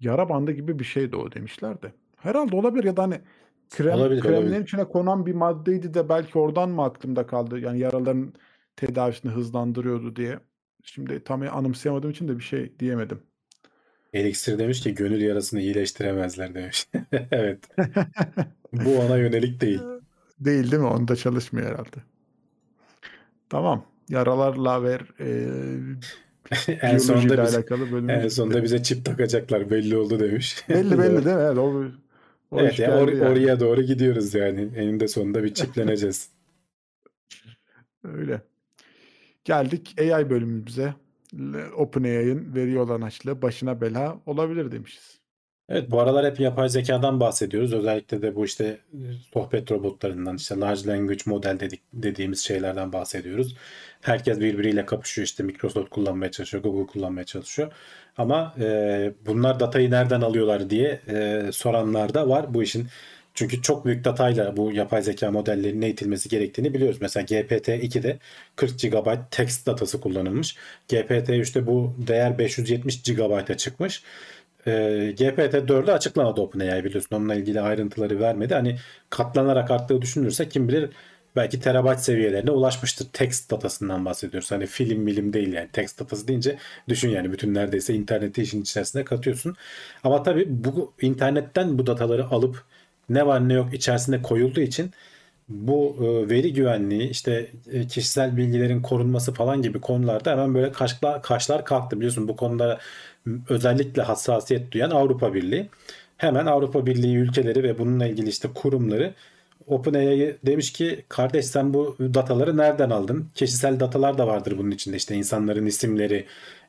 Yara bandı gibi bir şeydi o demişler de. Herhalde olabilir ya da hani krem, Olabilir, kremlerin olabilir. içine konan bir maddeydi de belki oradan mı aklımda kaldı? Yani yaraların tedavisini hızlandırıyordu diye. Şimdi tam anımsayamadığım için de bir şey diyemedim. Elixir demiş ki gönül yarasını iyileştiremezler demiş. *laughs* evet. *laughs* Bu ona yönelik değil. Değil değil mi? Onda çalışmıyor herhalde. Tamam. Yaralarla ver e, *laughs* en sonunda biyolojiyle biz, alakalı bölümü. en sonunda bize çip takacaklar belli oldu demiş. belli belli değil mi? Evet, o, o Evet iş ya or- yani. oraya doğru gidiyoruz yani. Eninde sonunda bir çipleneceğiz. Öyle. Geldik AI bölümümüze. OpenAI'ın veri olan açlığı başına bela olabilir demişiz. Evet bu aralar hep yapay zekadan bahsediyoruz. Özellikle de bu işte e, sohbet robotlarından işte large language model dedik, dediğimiz şeylerden bahsediyoruz. Herkes birbiriyle kapışıyor işte Microsoft kullanmaya çalışıyor, Google kullanmaya çalışıyor. Ama e, bunlar datayı nereden alıyorlar diye e, soranlar da var bu işin. Çünkü çok büyük datayla bu yapay zeka modellerinin eğitilmesi gerektiğini biliyoruz. Mesela GPT-2'de 40 GB text datası kullanılmış. GPT-3'te bu değer 570 GB'a çıkmış. E, GPT-4'ü açıklamadı OpenAI biliyorsun. Onunla ilgili ayrıntıları vermedi. Hani katlanarak arttığı düşünülürse kim bilir belki terabayt seviyelerine ulaşmıştır. Text datasından bahsediyoruz. Hani film milim değil yani. Text datası deyince düşün yani bütün neredeyse interneti işin içerisine katıyorsun. Ama tabii bu internetten bu dataları alıp ne var ne yok içerisine koyulduğu için bu e, veri güvenliği işte e, kişisel bilgilerin korunması falan gibi konularda hemen böyle kaşlar, kaşlar kalktı biliyorsun bu konuda özellikle hassasiyet duyan Avrupa Birliği hemen Avrupa Birliği ülkeleri ve bununla ilgili işte kurumları OpenAI demiş ki kardeş sen bu dataları nereden aldın? Kişisel datalar da vardır bunun içinde işte insanların isimleri,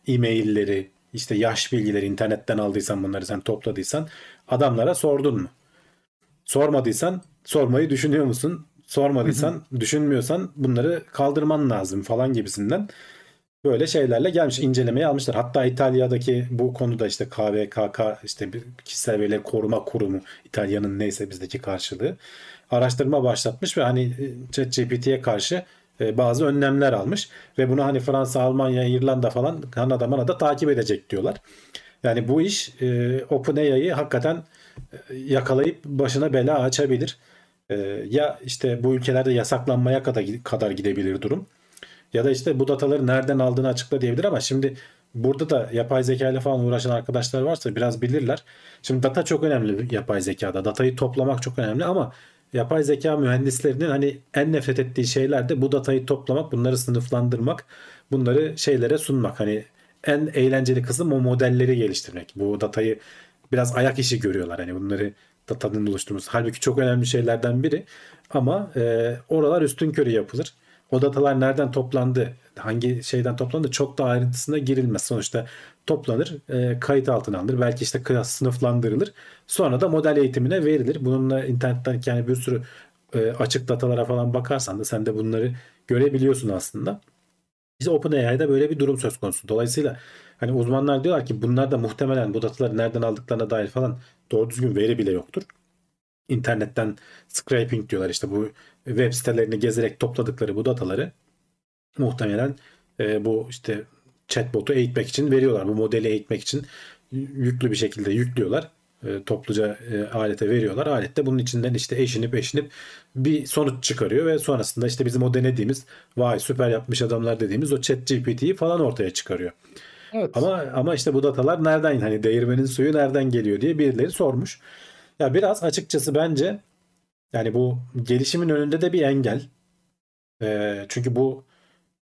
e-mailleri, işte yaş bilgileri internetten aldıysan bunları sen topladıysan adamlara sordun mu? Sormadıysan sormayı düşünüyor musun? Sormadıysan düşünmüyorsan bunları kaldırman lazım falan gibisinden böyle şeylerle gelmiş incelemeye almışlar. Hatta İtalya'daki bu konuda işte KVKK işte bir kişisel verileri koruma kurumu İtalya'nın neyse bizdeki karşılığı araştırma başlatmış ve hani ChatGPT'ye karşı e, bazı önlemler almış ve bunu hani Fransa, Almanya, İrlanda falan Kanada, Manada takip edecek diyorlar. Yani bu iş e, OpenAI'yi hakikaten e, yakalayıp başına bela açabilir. E, ya işte bu ülkelerde yasaklanmaya kadar kadar gidebilir durum. Ya da işte bu dataları nereden aldığını açıkla diyebilir ama şimdi burada da yapay zeka ile falan uğraşan arkadaşlar varsa biraz bilirler. Şimdi data çok önemli yapay zekada. Datayı toplamak çok önemli ama yapay zeka mühendislerinin hani en nefret ettiği şeyler de bu datayı toplamak, bunları sınıflandırmak, bunları şeylere sunmak. Hani en eğlenceli kısım o modelleri geliştirmek. Bu datayı biraz ayak işi görüyorlar. Hani bunları datanın oluşturması. Halbuki çok önemli şeylerden biri. Ama e, oralar üstün körü yapılır. O datalar nereden toplandı, hangi şeyden toplandı çok da ayrıntısına girilmez. Sonuçta toplanır, e, kayıt altına alınır. Belki işte klas sınıflandırılır. Sonra da model eğitimine verilir. Bununla internetten yani bir sürü e, açık datalara falan bakarsan da sen de bunları görebiliyorsun aslında. İşte OpenAI'da böyle bir durum söz konusu. Dolayısıyla hani uzmanlar diyorlar ki bunlar da muhtemelen bu dataları nereden aldıklarına dair falan doğru düzgün veri bile yoktur. İnternetten scraping diyorlar işte bu web sitelerini gezerek topladıkları bu dataları muhtemelen e, bu işte chatbot'u eğitmek için veriyorlar. Bu modeli eğitmek için yüklü bir şekilde yüklüyorlar. E, topluca e, alete veriyorlar. Alet de bunun içinden işte eşinip eşinip bir sonuç çıkarıyor ve sonrasında işte bizim o denediğimiz vay süper yapmış adamlar dediğimiz o chat GPT'yi falan ortaya çıkarıyor. Evet. Ama ama işte bu datalar nereden hani değirmenin suyu nereden geliyor diye birileri sormuş. Ya biraz açıkçası bence yani bu gelişimin önünde de bir engel. Ee, çünkü bu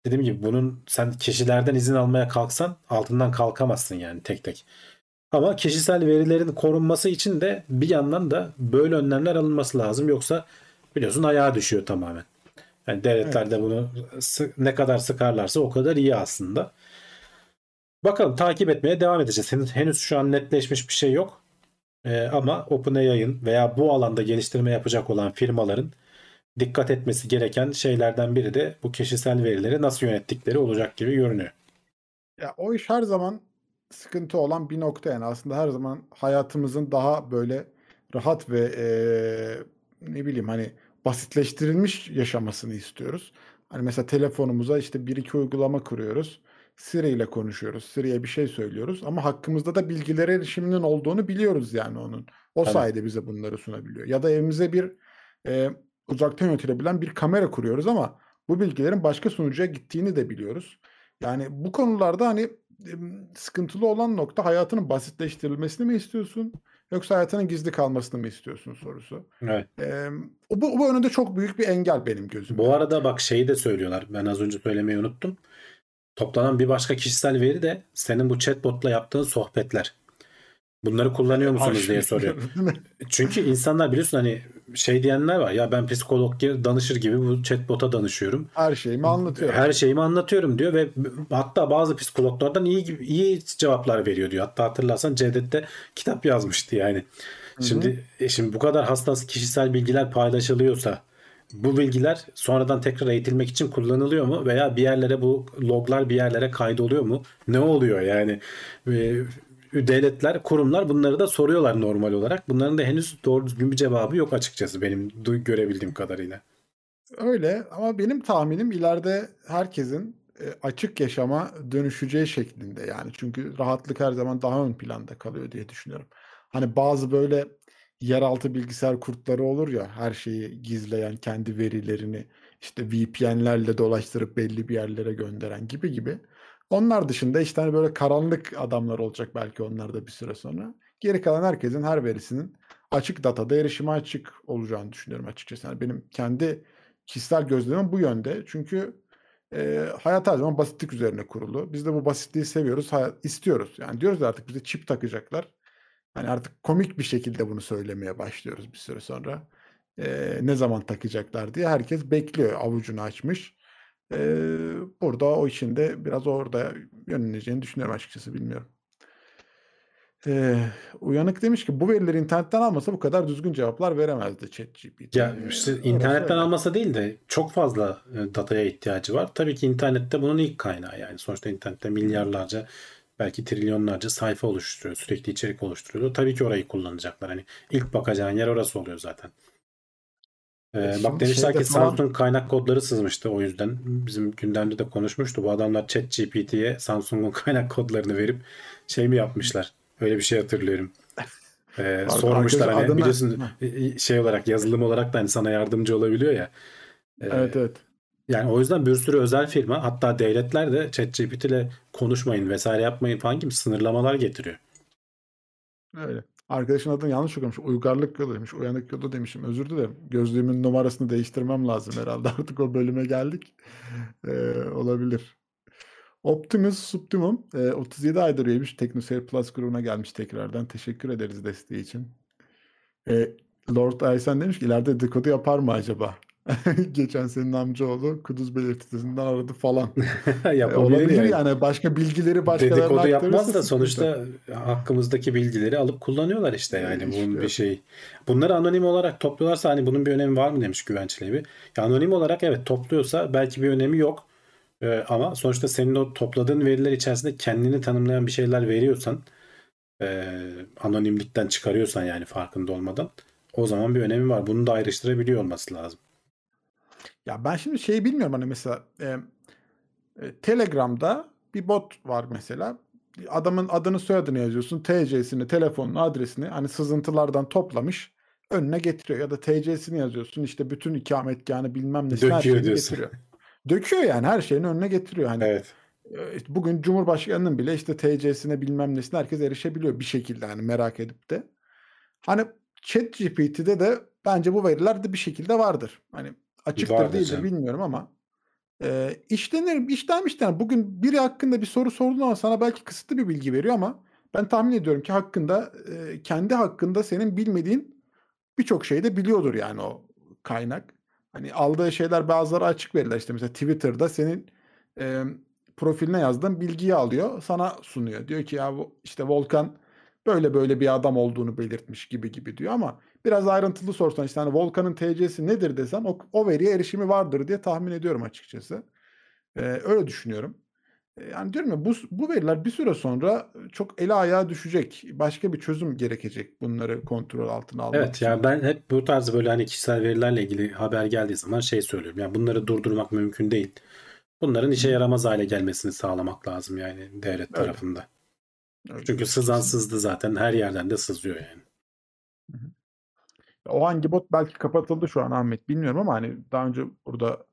dediğim gibi bunun sen kişilerden izin almaya kalksan altından kalkamazsın yani tek tek. Ama kişisel verilerin korunması için de bir yandan da böyle önlemler alınması lazım. Yoksa biliyorsun ayağa düşüyor tamamen. Yani devletler de bunu sı- ne kadar sıkarlarsa o kadar iyi aslında. Bakalım takip etmeye devam edeceğiz. Henüz, şu an netleşmiş bir şey yok. Ee, ama OpenAI'ın veya bu alanda geliştirme yapacak olan firmaların dikkat etmesi gereken şeylerden biri de bu kişisel verileri nasıl yönettikleri olacak gibi görünüyor. Ya o iş her zaman sıkıntı olan bir nokta yani aslında her zaman hayatımızın daha böyle rahat ve eee, ne bileyim hani basitleştirilmiş yaşamasını istiyoruz. Hani mesela telefonumuza işte bir iki uygulama kuruyoruz. Siri ile konuşuyoruz. Siri'ye bir şey söylüyoruz ama hakkımızda da bilgilere erişiminin olduğunu biliyoruz yani onun. O Tabii. sayede bize bunları sunabiliyor. Ya da evimize bir e, uzaktan yönetilebilen bir kamera kuruyoruz ama bu bilgilerin başka sunucuya gittiğini de biliyoruz. Yani bu konularda hani sıkıntılı olan nokta hayatının basitleştirilmesini mi istiyorsun yoksa hayatının gizli kalmasını mı istiyorsun sorusu. Evet. Ee, bu, bu önünde çok büyük bir engel benim gözümde. Bu arada bak şeyi de söylüyorlar. Ben az önce söylemeyi unuttum. Toplanan bir başka kişisel veri de senin bu chatbotla yaptığın sohbetler. Bunları kullanıyor musunuz diye soruyor. *laughs* Çünkü insanlar biliyorsun hani şey diyenler var ya ben psikolog gibi danışır gibi bu chatbot'a danışıyorum. Her şeyimi anlatıyorum. Her şeyimi anlatıyorum diyor ve hatta bazı psikologlardan iyi iyi cevaplar veriyor diyor. Hatta hatırlarsan Cevdet'te kitap yazmıştı yani. Şimdi e, şimdi bu kadar hassas kişisel bilgiler paylaşılıyorsa bu bilgiler sonradan tekrar eğitilmek için kullanılıyor mu veya bir yerlere bu loglar bir yerlere kaydoluyor mu? Ne oluyor yani? E, devletler, kurumlar bunları da soruyorlar normal olarak. Bunların da henüz doğru düzgün bir cevabı yok açıkçası benim görebildiğim kadarıyla. Öyle ama benim tahminim ileride herkesin e, açık yaşama dönüşeceği şeklinde yani. Çünkü rahatlık her zaman daha ön planda kalıyor diye düşünüyorum. Hani bazı böyle yeraltı bilgisayar kurtları olur ya her şeyi gizleyen kendi verilerini işte VPN'lerle dolaştırıp belli bir yerlere gönderen gibi gibi. Onlar dışında işte hani böyle karanlık adamlar olacak belki onlar da bir süre sonra. Geri kalan herkesin her verisinin açık datada erişime açık olacağını düşünüyorum açıkçası. Yani benim kendi kişisel gözlemim bu yönde. Çünkü e, hayat her zaman basitlik üzerine kurulu. Biz de bu basitliği seviyoruz, hayat, istiyoruz. Yani diyoruz artık bize çip takacaklar. Hani artık komik bir şekilde bunu söylemeye başlıyoruz bir süre sonra. E, ne zaman takacaklar diye herkes bekliyor avucunu açmış. E, burada o işin de biraz orada yönleneceğini düşünüyorum açıkçası bilmiyorum. E, Uyanık demiş ki bu verileri internetten almasa bu kadar düzgün cevaplar veremezdi ChatGPT. Ya işte Orası internetten öyle. almasa değil de çok fazla e, dataya ihtiyacı var. Tabii ki internette bunun ilk kaynağı yani. Sonuçta internette milyarlarca belki trilyonlarca sayfa oluşturuyor. Sürekli içerik oluşturuyor. Tabii ki orayı kullanacaklar. Hani ilk bakacağın yer orası oluyor zaten. Ee, E, bak demişler ki falan- Samsung kaynak kodları sızmıştı o yüzden. Bizim gündemde de konuşmuştu. Bu adamlar ChatGPT'ye Samsung'un *laughs* kaynak kodlarını verip şey mi yapmışlar? Öyle bir şey hatırlıyorum. *laughs* Ee, sormuşlar hani adına- biliyorsun şey olarak yazılım olarak da hani sana yardımcı olabiliyor ya. Ee, Evet evet. Yani o yüzden bir sürü özel firma hatta devletler de ChatGPT ile konuşmayın vesaire yapmayın falan gibi sınırlamalar getiriyor. Öyle. Arkadaşın adını yanlış okumuş. Uygarlık yolu demiş. Uyanık yolu demişim. Özür dilerim. Gözlüğümün numarasını değiştirmem lazım herhalde. *laughs* Artık o bölüme geldik. Ee, olabilir. Optimus Subtimum e, 37 aydır üyemiş. TeknoSeyir Plus grubuna gelmiş tekrardan. Teşekkür ederiz desteği için. E, Lord Aysen demiş ki ileride dedikodu yapar mı acaba? *laughs* Geçen senin amcaoğlu Kuduz belirtisinden aradı falan. *laughs* E, Yapabilir olabilir yani. yani. Başka bilgileri başkalarına Dedikodu yapmaz da sonuçta hakkımızdaki bilgileri alıp kullanıyorlar işte yani bunun işte. bir şey. Bunları anonim olarak topluyorlarsa hani bunun bir önemi var mı demiş Güvençli Evi. Ya anonim olarak evet topluyorsa belki bir önemi yok. Ee, ama sonuçta senin o topladığın veriler içerisinde kendini tanımlayan bir şeyler veriyorsan e, anonimlikten çıkarıyorsan yani farkında olmadan o zaman bir önemi var. Bunu da ayrıştırabiliyor olması lazım. Ya ben şimdi şeyi bilmiyorum hani mesela e, e, Telegram'da bir bot var mesela. Adamın adını soyadını yazıyorsun. TC'sini, telefonunu, adresini hani sızıntılardan toplamış önüne getiriyor. Ya da TC'sini yazıyorsun işte bütün ikametgahını bilmem nesini her şeyini diyorsun. getiriyor. Döküyor yani her şeyini önüne getiriyor. Hani Evet. e, bugün Cumhurbaşkanının bile işte TC'sine bilmem nesine herkes erişebiliyor bir şekilde hani merak edip de. Hani ChatGPT'de de bence bu veriler de bir şekilde vardır. Hani açıktır Vardır değildir canım. bilmiyorum ama e, işlenir, işlenmiş yani bugün biri hakkında bir soru sorduğun zaman sana belki kısıtlı bir bilgi veriyor ama ben tahmin ediyorum ki hakkında e, kendi hakkında senin bilmediğin birçok şeyi de biliyordur yani o kaynak. Hani aldığı şeyler bazıları açık veriler işte mesela Twitter'da senin e, profiline yazdığın bilgiyi alıyor sana sunuyor. Diyor ki ya bu işte Volkan böyle böyle bir adam olduğunu belirtmiş gibi gibi diyor ama biraz ayrıntılı sorsan işte hani Volkan'ın TC'si nedir desen o, o veriye erişimi vardır diye tahmin ediyorum açıkçası. Ee, öyle düşünüyorum. E, Yani diyorum ya bu, bu veriler bir süre sonra çok ele ayağa düşecek. Başka bir çözüm gerekecek bunları kontrol altına almak Evet için. yani ben hep bu tarz böyle hani kişisel verilerle ilgili haber geldiği zaman şey söylüyorum. Yani bunları durdurmak mümkün değil. Bunların işe yaramaz hale gelmesini sağlamak lazım yani devlet Öyle. tarafında. Öyle. Çünkü sızan sızdı zaten her yerden de sızıyor yani. O hangi bot belki kapatıldı şu an Ahmet bilmiyorum ama hani daha önce burada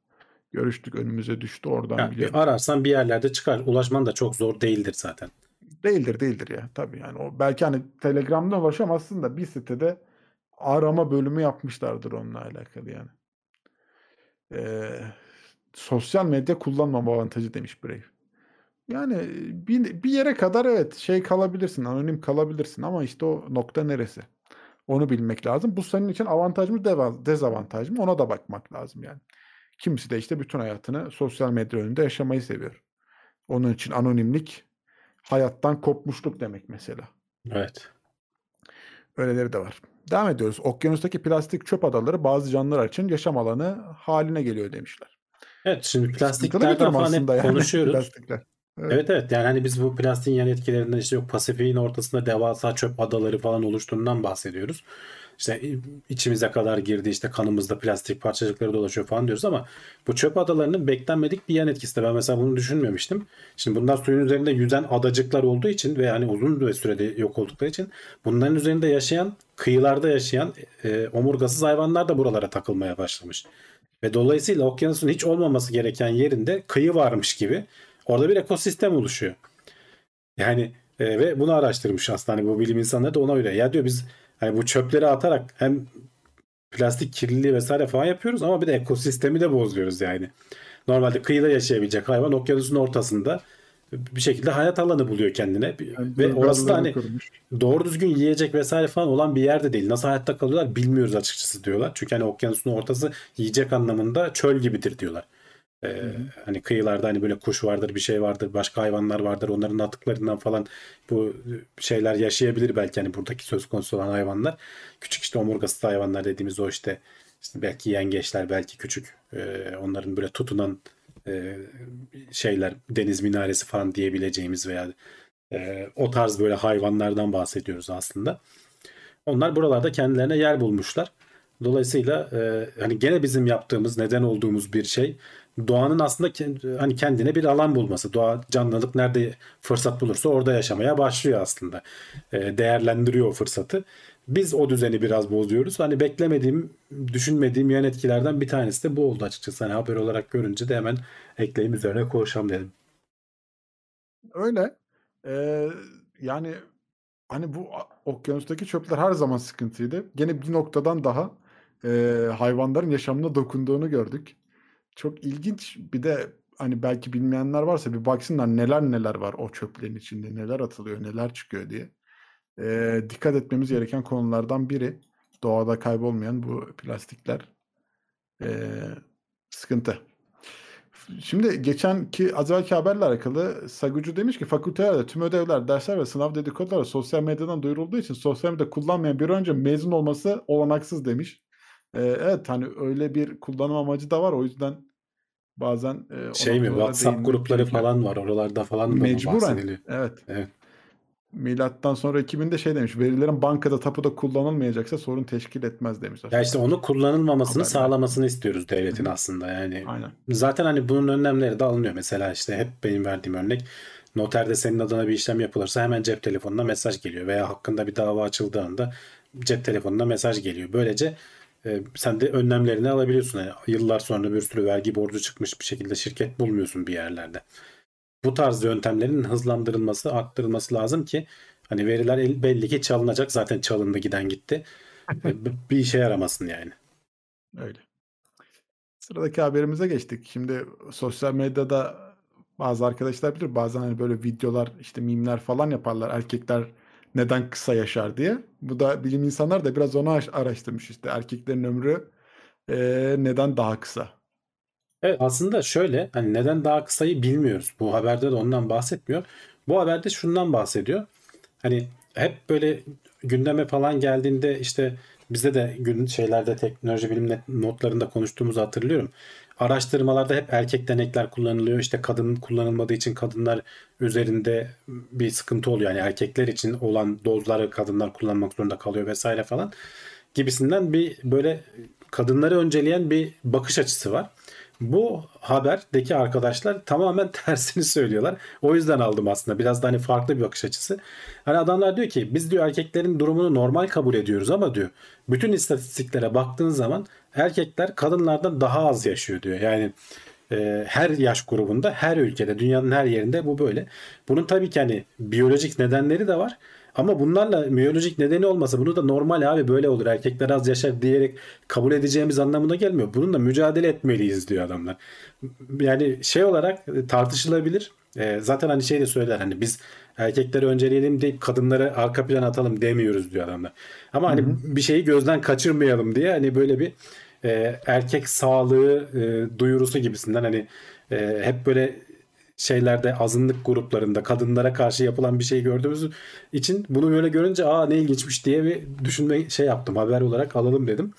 görüştük önümüze düştü oradan Ya, biliyorum. ararsan bir yerlerde çıkar. Ulaşman da çok zor değildir zaten. Değildir değildir ya tabii yani o belki hani Telegram'da ulaşamazsın da bir sitede arama bölümü yapmışlardır onunla alakalı yani. Ee, sosyal medya kullanmama avantajı demiş Brave. Yani bir, bir yere kadar evet şey kalabilirsin, anonim kalabilirsin ama işte o nokta neresi? Onu bilmek lazım. Bu senin için avantaj mı dezavantaj mı? Ona da bakmak lazım yani. Kimisi de işte bütün hayatını sosyal medya önünde yaşamayı seviyor. Onun için anonimlik hayattan kopmuşluk demek mesela. Evet. Öyleleri de var. Devam ediyoruz. Okyanustaki plastik çöp adaları bazı canlılar için yaşam alanı haline geliyor demişler. Evet şimdi plastiklerden falan hep yani konuşuyoruz. *laughs* plastikler. Evet. Evet evet yani hani biz bu plastiğin yan etkilerinden işte yok Pasifik'in ortasında devasa çöp adaları falan oluştuğundan bahsediyoruz. İşte içimize kadar girdi işte kanımızda plastik parçacıkları dolaşıyor falan diyoruz ama bu çöp adalarının beklenmedik bir yan etkisi de ben mesela bunu düşünmemiştim. Şimdi bunlar suyun üzerinde yüzen adacıklar olduğu için ve hani uzun bir sürede yok oldukları için bunların üzerinde yaşayan kıyılarda yaşayan e, omurgasız hayvanlar da buralara takılmaya başlamış. Ve dolayısıyla okyanusun hiç olmaması gereken yerinde kıyı varmış gibi orada bir ekosistem oluşuyor. Yani e, ve bunu araştırmış aslında hani bu bilim insanları da ona öyle. Ya diyor biz hani bu çöpleri atarak hem plastik kirliliği vesaire falan yapıyoruz ama bir de ekosistemi de bozuyoruz yani. Normalde kıyıda yaşayabilecek hayvan okyanusun ortasında bir şekilde hayat alanı buluyor kendine. Yani Ve orası da hani kurmuş. doğru düzgün yiyecek vesaire falan olan bir yerde değil. Nasıl hayatta kalıyorlar bilmiyoruz açıkçası diyorlar. Çünkü hani okyanusun ortası yiyecek anlamında çöl gibidir diyorlar. Ee, hani kıyılarda hani böyle kuş vardır, bir şey vardır, başka hayvanlar vardır. Onların atıklarından falan bu şeyler yaşayabilir belki hani buradaki söz konusu olan hayvanlar. Küçük işte omurgasız hayvanlar dediğimiz o işte işte belki yengeçler, belki küçük e, onların böyle tutunan e, şeyler, deniz minaresi falan diyebileceğimiz veya e, o tarz böyle hayvanlardan bahsediyoruz aslında. Onlar buralarda kendilerine yer bulmuşlar. Dolayısıyla e, hani gene bizim yaptığımız, neden olduğumuz bir şey doğanın aslında hani kendine bir alan bulması. Doğa canlılık nerede fırsat bulursa orada yaşamaya başlıyor aslında. E, değerlendiriyor o fırsatı. Biz o düzeni biraz bozuyoruz. Hani beklemediğim, düşünmediğim yan etkilerden bir tanesi de bu oldu açıkçası. Hani haber olarak görünce de hemen ekleyeyim üzerine konuşalım dedim. Öyle. Ee, yani hani bu okyanustaki çöpler her zaman sıkıntıydı. Gene bir noktadan daha e, hayvanların yaşamına dokunduğunu gördük. Çok ilginç. Bir de hani belki bilmeyenler varsa bir baksınlar neler neler var o çöplerin içinde, neler atılıyor, neler çıkıyor diye. Ee, dikkat etmemiz gereken konulardan biri doğada kaybolmayan bu plastikler. Ee, sıkıntı. Şimdi geçenki az evvelki haberle alakalı Sagucu demiş ki fakültelerde tüm ödevler, dersler ve sınav dedikoduları sosyal medyadan duyurulduğu için sosyal medya kullanmayan bir önce mezun olması olanaksız demiş. Ee, evet hani öyle bir kullanım amacı da var o yüzden bazen e, Şey mi WhatsApp grupları gerekiyor. falan var. Oralarda falan da ondan Mecburen. Evet. Evet. Milattan sonra 2000'de şey demiş. Verilerin bankada tapuda kullanılmayacaksa sorun teşkil etmez demiş. Ya işte onu kullanılmamasını Haberler. sağlamasını istiyoruz devletin Hı hı. aslında yani. Aynen. Zaten hani bunun önlemleri de alınıyor. Mesela işte hep benim verdiğim örnek noterde senin adına bir işlem yapılırsa hemen cep telefonuna mesaj geliyor veya hakkında bir dava açıldığında cep telefonuna mesaj geliyor. Böylece e, sen de önlemlerini alabiliyorsun. Yani yıllar sonra bir sürü vergi borcu çıkmış bir şekilde şirket bulmuyorsun bir yerlerde. Bu tarz yöntemlerin hızlandırılması, arttırılması lazım ki hani veriler el- belli ki çalınacak. Zaten çalındı giden gitti. *laughs* E, b- bir işe yaramasın yani. Öyle. Sıradaki haberimize geçtik. Şimdi sosyal medyada bazı arkadaşlar bilir bazen hani böyle videolar işte mimler falan yaparlar erkekler neden kısa yaşar diye. Bu da bilim insanlar da biraz onu aş- araştırmış işte erkeklerin ömrü eee, neden daha kısa. Evet, aslında şöyle hani neden daha kısayı bilmiyoruz. Bu haberde de ondan bahsetmiyor. Bu haberde şundan bahsediyor. Hani hep böyle gündeme falan geldiğinde işte bizde de gün şeylerde teknoloji bilim notlarında konuştuğumuzu hatırlıyorum. Araştırmalarda hep erkek denekler kullanılıyor. İşte kadın kullanılmadığı için kadınlar üzerinde bir sıkıntı oluyor. Yani erkekler için olan dozları kadınlar kullanmak zorunda kalıyor vesaire falan gibisinden bir böyle kadınları önceleyen bir bakış açısı var. Bu haberdeki arkadaşlar tamamen *laughs* tersini söylüyorlar. O yüzden aldım aslında. Biraz da hani farklı bir bakış açısı. Hani adamlar diyor ki biz diyor erkeklerin durumunu normal kabul ediyoruz ama diyor bütün istatistiklere baktığın zaman erkekler kadınlardan daha az yaşıyor diyor. Yani e, her yaş grubunda, her ülkede, dünyanın her yerinde bu böyle. Bunun tabii ki hani biyolojik nedenleri de var. Ama bunlarla biyolojik nedeni olmasa bunu da normal abi böyle olur erkekler az yaşar diyerek kabul edeceğimiz anlamına gelmiyor. Bununla mücadele etmeliyiz diyor adamlar. Yani şey olarak tartışılabilir. E, zaten hani şey de söyler hani biz erkekleri önceleyelim deyip kadınları arka plana atalım demiyoruz diyor adamlar. Ama hani hı hı. bir şeyi gözden kaçırmayalım diye hani böyle bir e, erkek sağlığı e, duyurusu gibisinden hani e, hep böyle şeylerde azınlık gruplarında kadınlara karşı yapılan bir şey gördüğümüz için bunu böyle görünce aa ne ilginçmiş diye bir düşünme şey yaptım haber olarak alalım dedim.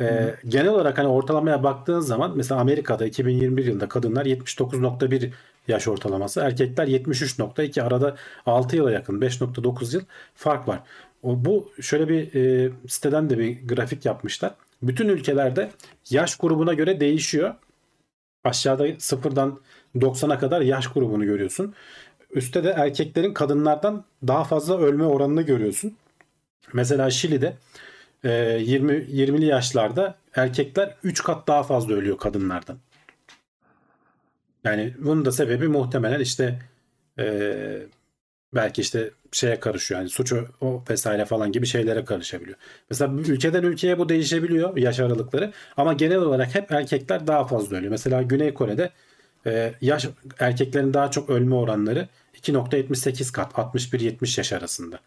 Ee, genel olarak hani ortalamaya baktığın zaman mesela Amerika'da 2021 yılında kadınlar 79.1 yaş ortalaması, erkekler 73.2 arada 6 yıla yakın 5.9 yıl fark var. O, bu şöyle bir e, siteden de bir grafik yapmışlar. Bütün ülkelerde yaş grubuna göre değişiyor. Aşağıda sıfırdan 90'a kadar yaş grubunu görüyorsun. Üstte de erkeklerin kadınlardan daha fazla ölme oranını görüyorsun. Mesela Şili'de 20 e, 20'li yaşlarda erkekler 3 kat daha fazla ölüyor kadınlardan. Yani bunun da sebebi muhtemelen işte e, belki işte şeye karışıyor. Yani suç o vesaire falan gibi şeylere karışabiliyor. Mesela ülkeden ülkeye bu değişebiliyor yaş aralıkları. Ama genel olarak hep erkekler daha fazla ölüyor. Mesela Güney Kore'de e, yaş erkeklerin daha çok ölme oranları 2.78 kat 61-70 yaş arasında.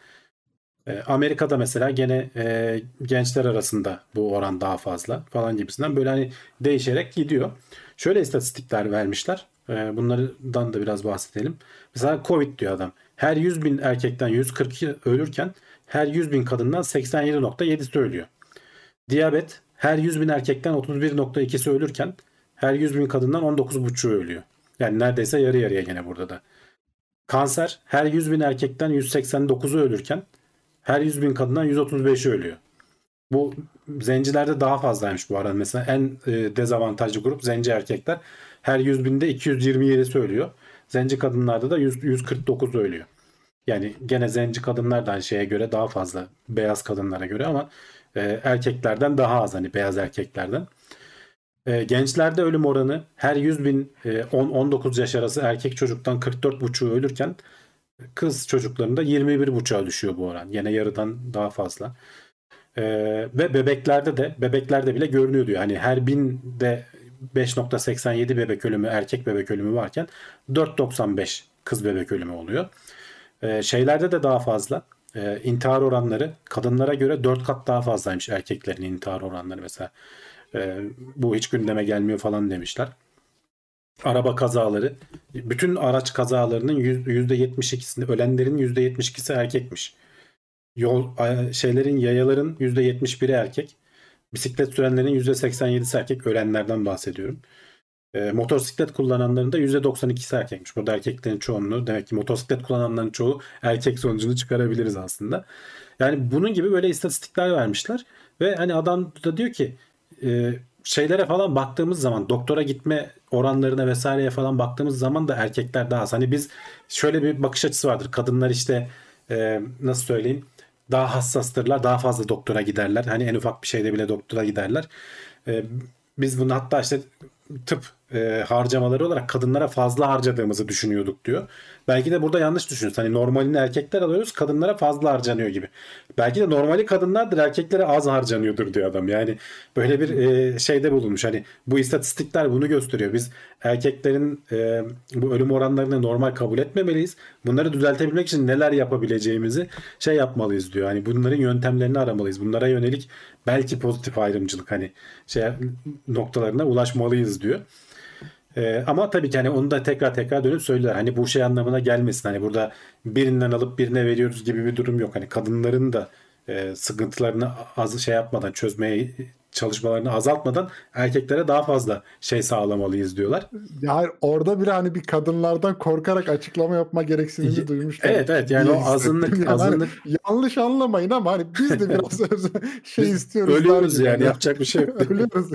E, Amerika'da mesela gene e, gençler arasında bu oran daha fazla falan gibisinden böyle hani değişerek gidiyor. Şöyle istatistikler vermişler. E, bunlardan da biraz bahsedelim. Mesela Covid diyor adam. Her 100 bin erkekten 142 ölürken her 100 bin kadından 87.7'si ölüyor. Diyabet her 100 bin erkekten 31.2'si ölürken her 100 bin kadından 19.5'u ölüyor. Yani neredeyse yarı yarıya gene burada da. Kanser her 100 bin erkekten 189'u ölürken her 100 bin kadından 135'i ölüyor. Bu zencilerde daha fazlaymış bu arada. Mesela en e, dezavantajlı grup zenci erkekler. Her 100 binde 227 söylüyor. Zenci kadınlarda da 100, 149 ölüyor. Yani gene zenci kadınlar da şeye göre daha fazla beyaz kadınlara göre ama e, erkeklerden daha az hani beyaz erkeklerden. E, gençlerde ölüm oranı her 100 bin e, 10-19 yaş arası erkek çocuktan 44,5'u ölürken kız çocuklarında 21,5'a düşüyor bu oran. Yine yarıdan daha fazla. E, ve bebeklerde de bebeklerde bile görünüyor diyor. Hani her binde 5.87 bebek ölümü erkek bebek ölümü varken 4.95 kız bebek ölümü oluyor. E, şeylerde de daha fazla. E, intihar oranları kadınlara göre 4 kat daha fazlaymış erkeklerin intihar oranları mesela. E, bu hiç gündeme gelmiyor falan demişler. Araba kazaları. Bütün araç kazalarının %72'sinde ölenlerin %72'si erkekmiş. Yol şeylerin yayaların %71'i erkek. Bisiklet sürenlerin %87'si erkek. Ölenlerden bahsediyorum. E, motosiklet kullananların da %92'si erkekmiş. Burada erkeklerin çoğunluğu demek ki motosiklet kullananların çoğu erkek sonucunu çıkarabiliriz aslında. Yani bunun gibi böyle istatistikler vermişler ve hani adam da diyor ki e, şeylere falan baktığımız zaman doktora gitme oranlarına vesaireye falan baktığımız zaman da erkekler daha az. Hani biz şöyle bir bakış açısı vardır. Kadınlar işte e, nasıl söyleyeyim daha hassastırlar. Daha fazla doktora giderler. Hani en ufak bir şeyde bile doktora giderler. E, biz bunu hatta işte tıp e, harcamaları olarak kadınlara fazla harcadığımızı düşünüyorduk diyor. Belki de burada yanlış düşünüyoruz. Hani normalini erkekler alıyoruz kadınlara fazla harcanıyor gibi. Belki de normali kadınlardır erkeklere az harcanıyordur diyor adam. Yani böyle bir e, şeyde bulunmuş. Hani bu istatistikler bunu gösteriyor. Biz erkeklerin e, bu ölüm oranlarını normal kabul etmemeliyiz. Bunları düzeltebilmek için neler yapabileceğimizi şey yapmalıyız diyor. Hani bunların yöntemlerini aramalıyız. Bunlara yönelik belki pozitif ayrımcılık hani şey noktalarına ulaşmalıyız diyor. Ee, ama tabii ki hani onu da tekrar tekrar dönüp söylüyorlar. Hani bu şey anlamına gelmesin. Hani burada birinden alıp birine veriyoruz gibi bir durum yok. Hani kadınların da e, sıkıntılarını az şey yapmadan çözmeye çalışmalarını azaltmadan erkeklere daha fazla şey sağlamalıyız diyorlar. Ya orada bir hani bir kadınlardan korkarak açıklama yapma gereksinimi duymuşlar. Evet evet yani o azınlık hani azınlık yanlış anlamayın ama hani biz de biraz *laughs* şey Biz istiyoruz. ölüyoruz yani yapacak bir şey yok. *laughs* ölüyoruz.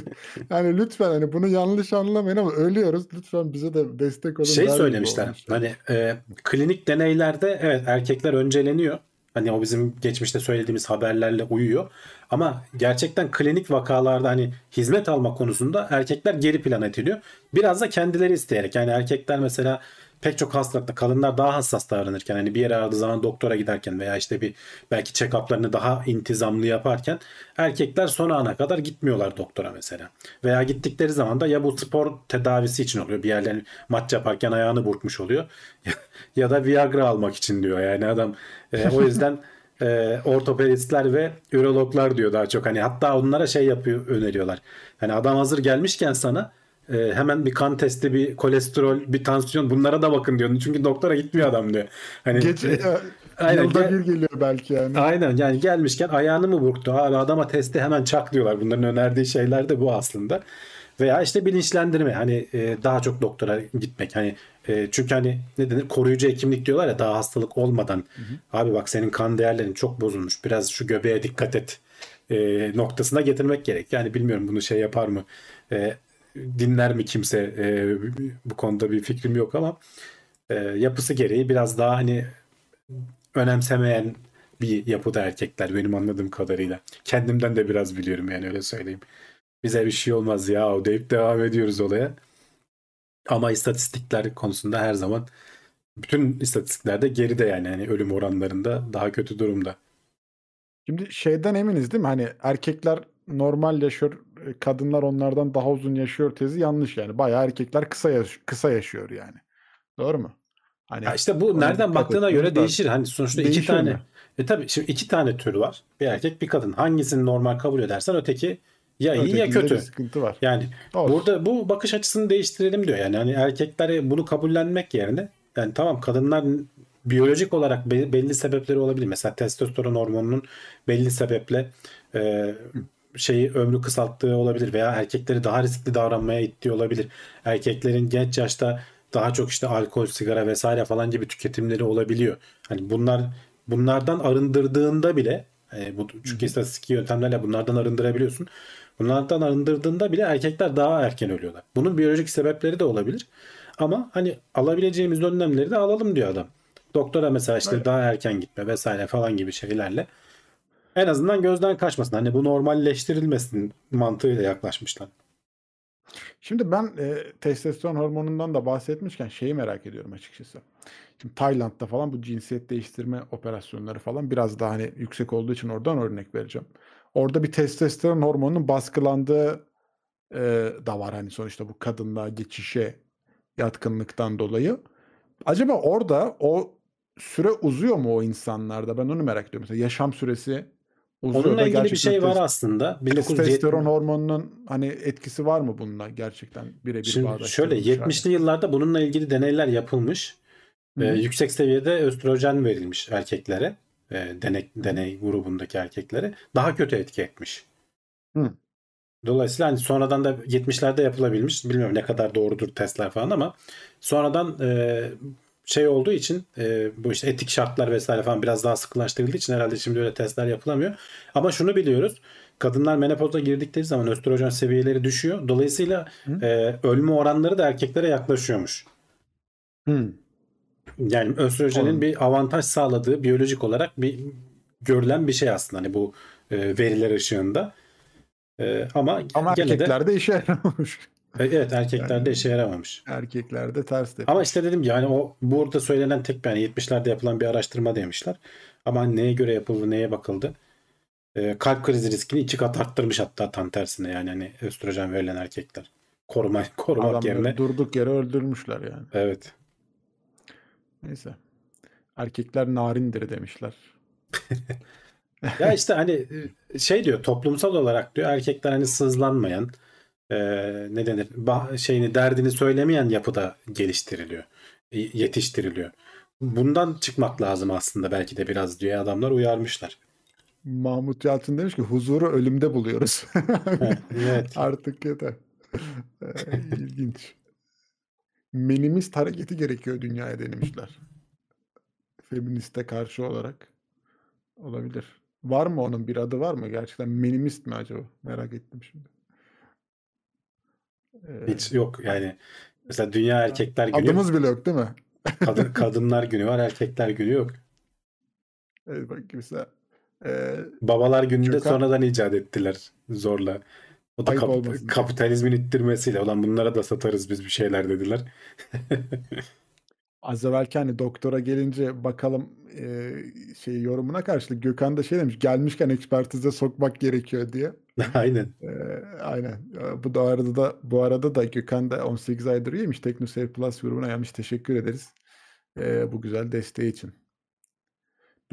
Yani lütfen hani bunu yanlış anlamayın ama ölüyoruz. Lütfen bize de destek olun. şey söylemişler. Hani e, klinik deneylerde evet erkekler önceleniyor. Hani o bizim geçmişte söylediğimiz haberlerle uyuyor. Ama gerçekten klinik vakalarda hani hizmet alma konusunda erkekler geri plan ediliyor. Biraz da kendileri isteyerek. Yani erkekler mesela pek çok hastalıkta kadınlar daha hassas davranırken hani bir yere aradığı zaman doktora giderken veya işte bir belki check-up'larını daha intizamlı yaparken erkekler son ana kadar gitmiyorlar doktora mesela. Veya gittikleri zaman da ya bu spor tedavisi için oluyor. Bir yerlerini maç yaparken ayağını burkmuş oluyor. *laughs* ya da Viagra almak için diyor. Yani adam e, o yüzden e, ortopedistler ve ürologlar diyor daha çok. Hani hatta onlara şey yapıyor öneriyorlar. Hani adam hazır gelmişken sana e, hemen bir kan testi, bir kolesterol, bir tansiyon bunlara da bakın diyor. Çünkü doktora gitmiyor adam diyor. Hani Geç, e, Aynen, yılda gel- bir geliyor belki yani. Aynen yani gelmişken ayağını mı burktu abi adama testi hemen çak diyorlar. Bunların önerdiği şeyler de bu aslında. Veya işte bilinçlendirme hani e, daha çok doktora gitmek hani e, çünkü hani ne denir koruyucu hekimlik diyorlar ya daha hastalık olmadan abi bak senin kan değerlerin çok bozulmuş biraz şu göbeğe dikkat et e, noktasına getirmek gerek. Yani bilmiyorum bunu şey yapar mı e, dinler mi kimse e, bu konuda bir fikrim yok ama e, yapısı gereği biraz daha hani önemsemeyen bir yapıda erkekler benim anladığım kadarıyla. Kendimden de biraz biliyorum yani öyle söyleyeyim. Bize bir şey olmaz ya o deyip devam ediyoruz olaya. Ama istatistikler konusunda her zaman bütün istatistiklerde geride yani hani ölüm oranlarında daha kötü durumda. Şimdi şeyden eminiz değil mi? Hani erkekler normal yaşıyor, kadınlar onlardan daha uzun yaşıyor tezi yanlış yani. Bayağı erkekler kısa yaş- kısa yaşıyor yani. Doğru mu? Hani Ya işte bu nereden baktığına göre değişir. Hani sonuçta iki Değişiyor tane. mu? E tabii şimdi iki tane tür var. Bir erkek bir kadın. Hangisini normal kabul edersen öteki ya iyi ya kötü. sıkıntı var. Yani Doğru. burada bu bakış açısını değiştirelim diyor. Yani hani erkekler bunu kabullenmek yerine yani tamam kadınlar biyolojik olarak be- belli sebepleri olabilir. Mesela testosteron hormonunun belli sebeple e, şeyi ömrü kısalttığı olabilir veya erkekleri daha riskli davranmaya ittiği olabilir. Erkeklerin genç yaşta daha çok işte alkol, sigara vesaire falan gibi tüketimleri olabiliyor. Hani bunlar bunlardan arındırdığında bile e, bu çünkü istatistik yöntemlerle bunlardan arındırabiliyorsun. Bunlardan arındırdığında bile erkekler daha erken ölüyorlar. Bunun biyolojik sebepleri de olabilir. Ama hani alabileceğimiz önlemleri de alalım diyor adam. Doktora mesela işte Evet. daha erken gitme vesaire falan gibi şeylerle en azından gözden kaçmasın. Hani bu normalleştirilmesin mantığıyla yaklaşmışlar. Şimdi ben e, testosteron hormonundan da bahsetmişken şeyi merak ediyorum açıkçası. Şimdi Tayland'da falan bu cinsiyet değiştirme operasyonları falan biraz daha hani yüksek olduğu için oradan örnek vereceğim. Orada bir testosteron hormonunun baskılandığı e, da var hani sonuçta bu kadınlığa geçişe yatkınlıktan dolayı. Acaba orada o süre uzuyor mu o insanlarda? Ben onu merak ediyorum. Mesela yaşam süresi Onunla ilgili bir şey var aslında. 1970 Testosteron hormonunun hani etkisi var mı bununla gerçekten birebir Şimdi şöyle bağdaştırılmış hali? 70'li yıllarda bununla ilgili deneyler yapılmış. Ee, yüksek seviyede östrojen verilmiş erkeklere. e, deney, deney grubundaki erkeklere. Daha kötü etki etmiş. Hı. Dolayısıyla hani sonradan da 70'lerde yapılabilmiş. Bilmiyorum ne kadar doğrudur testler falan ama sonradan e, şey olduğu için e, bu işte etik şartlar vesaire falan biraz daha sıkılaştırıldığı için herhalde şimdi öyle testler yapılamıyor. Ama şunu biliyoruz. Kadınlar menopoza girdikleri zaman östrojen seviyeleri düşüyor. Dolayısıyla Hı. e, ölme oranları da erkeklere yaklaşıyormuş. Hı. Yani östrojenin Anladım. bir avantaj sağladığı biyolojik olarak bir görülen bir şey aslında hani bu e, veriler ışığında. E, ama, Ama gene de erkeklerde işe yaramamış. E, evet erkeklerde Yani- işe yaramamış. Erkeklerde ters de. Ama işte dedim yani o burada söylenen tek yani 70'lerde yapılan bir araştırma demişler. Ama hani neye göre yapıldı, neye bakıldı? E, kalp krizi riskini iki kat arttırmış hatta tam tersine yani hani östrojen verilen erkekler. Koruma, *laughs* korumak Adamları yerine. durduk yere öldürmüşler yani. Evet. Neyse. Erkekler narindir demişler. *laughs* Ya işte hani e, şey diyor toplumsal olarak diyor erkekler hani sızlanmayan e, ne denir bah- şeyini derdini söylemeyen yapıda geliştiriliyor. y- Yetiştiriliyor. Bundan çıkmak lazım aslında belki de biraz diyor adamlar uyarmışlar. Mahmut Yalçın demiş ki huzuru ölümde buluyoruz. *laughs* evet. *laughs* Artık yeter. Ee, İlginç. Menimist hareketi gerekiyor dünyaya denemişler. Feministe karşı olarak olabilir. Var mı onun bir adı var mı? Gerçekten menimist mi acaba? Merak ettim şimdi. Ee, Hiç yok yani. Mesela Dünya Erkekler Günü, adımız bile yok değil mi? kadın, *laughs* kadınlar günü var, erkekler günü yok. Evet, bak mesela ee, Babalar gününde Gökhan- sonradan icat ettiler zorla. O da kap- kapitalizmin ittirmesiyle. Ulan bunlara da satarız biz bir şeyler dediler. az evvelki hani doktora gelince bakalım ee, şey yorumuna karşılık Gökhan da şey demiş gelmişken ekspertize sokmak gerekiyor diye. *laughs* Aynen. Ee, aynen. Bu da arada da bu arada da Gökhan da 18 aydır üyeymiş. TeknoSeyir Plus grubuna gelmiş. Teşekkür ederiz. Ee, bu güzel desteği için.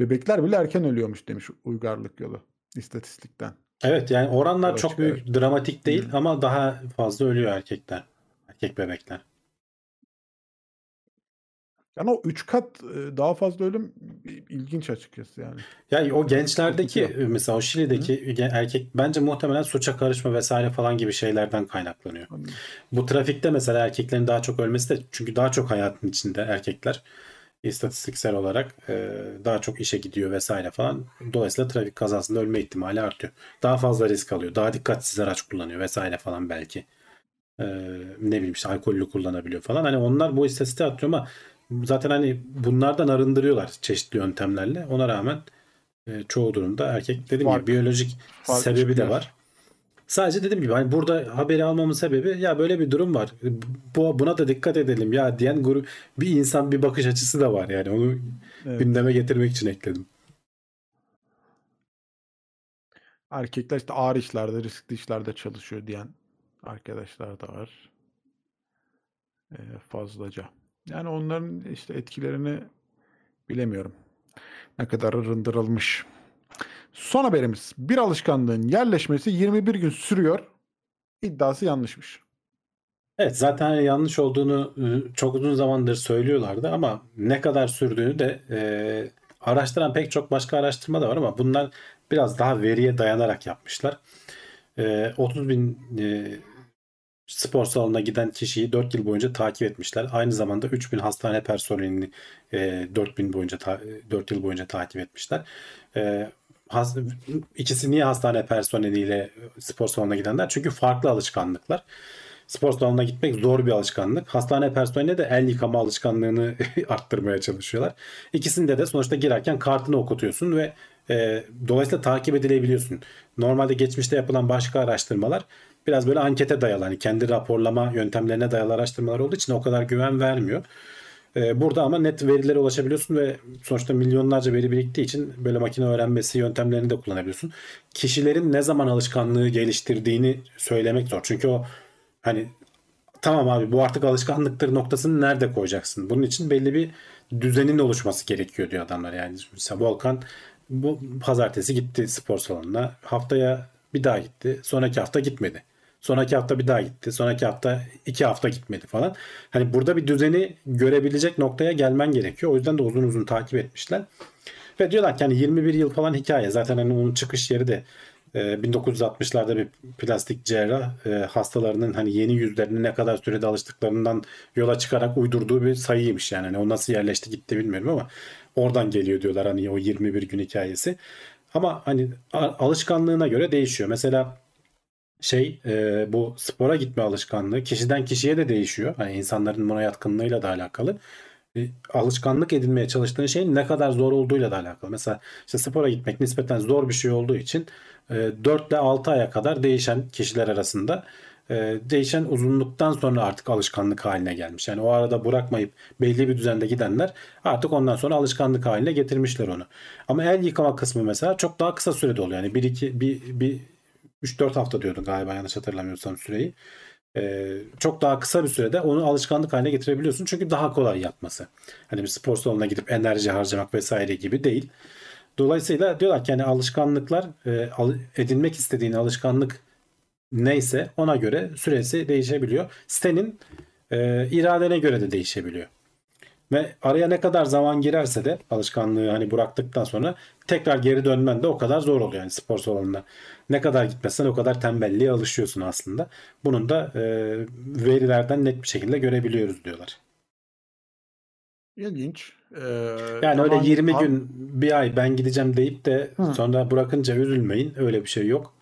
Bebekler bile erken ölüyormuş demiş uygarlık yolu istatistikten. Evet yani oranlar Yola çok büyük, dramatik değil Hı. ama daha fazla ölüyor erkekler. Erkek bebekler. Yani o 3 kat e, daha fazla ölüm ilginç açıkçası yani. Yani o gençlerdeki korkutuyor. mesela o Şili'deki gen- erkek bence muhtemelen suça karışma vesaire falan gibi şeylerden kaynaklanıyor. Anladım. Bu trafikte mesela erkeklerin daha çok ölmesi de çünkü daha çok hayatın içinde erkekler istatistiksel olarak e, daha çok işe gidiyor vesaire falan. Dolayısıyla trafik kazasında ölme ihtimali artıyor. Daha fazla risk alıyor. Daha dikkatsiz araç kullanıyor vesaire falan belki. E, ne bileyim işte alkollü kullanabiliyor falan. Hani onlar bu istatistiğe atıyor ama zaten hani bunlardan arındırıyorlar çeşitli yöntemlerle. Ona rağmen e, çoğu durumda erkek dediğim Fark- gibi biyolojik fark sebebi de çıkıyor. var. Sadece dediğim gibi hani burada haberi almamın sebebi ya böyle bir durum var. Bu buna da dikkat edelim ya diyen grup bir insan bir bakış açısı da var yani onu Evet. gündeme getirmek için ekledim. Erkekler işte ağır işlerde, riskli işlerde çalışıyor diyen arkadaşlar da var. Ee, fazlaca. Yani onların işte etkilerini bilemiyorum. Ne kadar arındırılmış. Son haberimiz. Bir alışkanlığın yerleşmesi 21 gün sürüyor. İddiası yanlışmış. Evet zaten yanlış olduğunu e, çok uzun zamandır söylüyorlardı ama ne kadar sürdüğünü de e, araştıran pek çok başka araştırma da var ama bunlar biraz daha veriye dayanarak yapmışlar. E, 30 bin e, spor salonuna giden kişiyi 4 yıl boyunca takip etmişler. Aynı zamanda 3000 hastane personelini e, 4000 boyunca ta- 4 yıl boyunca takip etmişler. E, ikisi niye hastane personeliyle spor salonuna gidenler? Çünkü farklı alışkanlıklar. Spor salonuna gitmek zor bir alışkanlık. Hastane personeline de el yıkama alışkanlığını *laughs* arttırmaya çalışıyorlar. İkisinde de sonuçta girerken kartını okutuyorsun ve e, dolayısıyla takip edilebiliyorsun. Normalde geçmişte yapılan başka araştırmalar biraz böyle ankete dayalı. Hani kendi raporlama yöntemlerine dayalı araştırmalar olduğu için o kadar güven vermiyor. E, burada ama net verilere ulaşabiliyorsun ve sonuçta milyonlarca veri biriktiği için böyle makine öğrenmesi yöntemlerini de kullanabiliyorsun. Kişilerin ne zaman alışkanlığı geliştirdiğini söylemek zor. Çünkü o hani tamam abi bu artık alışkanlıktır noktasını nerede koyacaksın? Bunun için belli bir düzenin oluşması gerekiyor diyor adamlar. Yani mesela Volkan bu pazartesi gitti spor salonuna. Haftaya bir daha gitti. Sonraki hafta gitmedi. Sonraki hafta bir daha gitti. Sonraki hafta iki hafta gitmedi falan. Hani burada bir düzeni görebilecek noktaya gelmen gerekiyor. O yüzden de uzun uzun takip etmişler. Ve diyorlar ki hani 21 yıl falan hikaye. Zaten hani onun çıkış yeri de e, 1960'larda bir plastik cerrah e, hastalarının hani yeni yüzlerini ne kadar sürede alıştıklarından yola çıkarak uydurduğu bir sayıymış yani. Hani o nasıl yerleşti gitti bilmiyorum ama oradan geliyor diyorlar hani o 21 gün hikayesi. Ama hani alışkanlığına göre değişiyor. Mesela şey e, bu spora gitme alışkanlığı kişiden kişiye de değişiyor. Hani insanların buna yatkınlığıyla da alakalı. E, alışkanlık edinmeye çalıştığın şeyin ne kadar zor olduğuyla da alakalı. Mesela işte spora gitmek nispeten zor bir şey olduğu için e, 4 ile 6 aya kadar değişen kişiler arasında e, değişen uzunluktan sonra artık alışkanlık haline gelmiş. Yani o arada bırakmayıp belli bir düzende gidenler artık ondan sonra alışkanlık haline getirmişler onu. Ama el yıkama kısmı mesela çok daha kısa sürede oluyor. Yani 1 2 bir, bir 3-4 hafta diyordun galiba yanlış hatırlamıyorsam süreyi. Ee, çok daha kısa bir sürede onu alışkanlık haline getirebiliyorsun. Çünkü daha kolay yapması. Hani bir spor salonuna gidip enerji harcamak vesaire gibi değil. Dolayısıyla diyorlar ki hani alışkanlıklar e, al- edinmek istediğin alışkanlık neyse ona göre süresi değişebiliyor. Senin e, iradene göre de değişebiliyor. Ve araya ne kadar zaman girerse de alışkanlığı hani bıraktıktan sonra tekrar geri dönmen de o kadar zor oluyor yani spor salonuna. Ne kadar gitmesen o kadar tembelliğe alışıyorsun aslında. Bunun da e, verilerden net bir şekilde görebiliyoruz diyorlar. İlginç. Ee, Yani öyle ama- 20 Abi- gün bir ay ben gideceğim deyip de Hı. sonra bırakınca üzülmeyin. Öyle bir şey yok.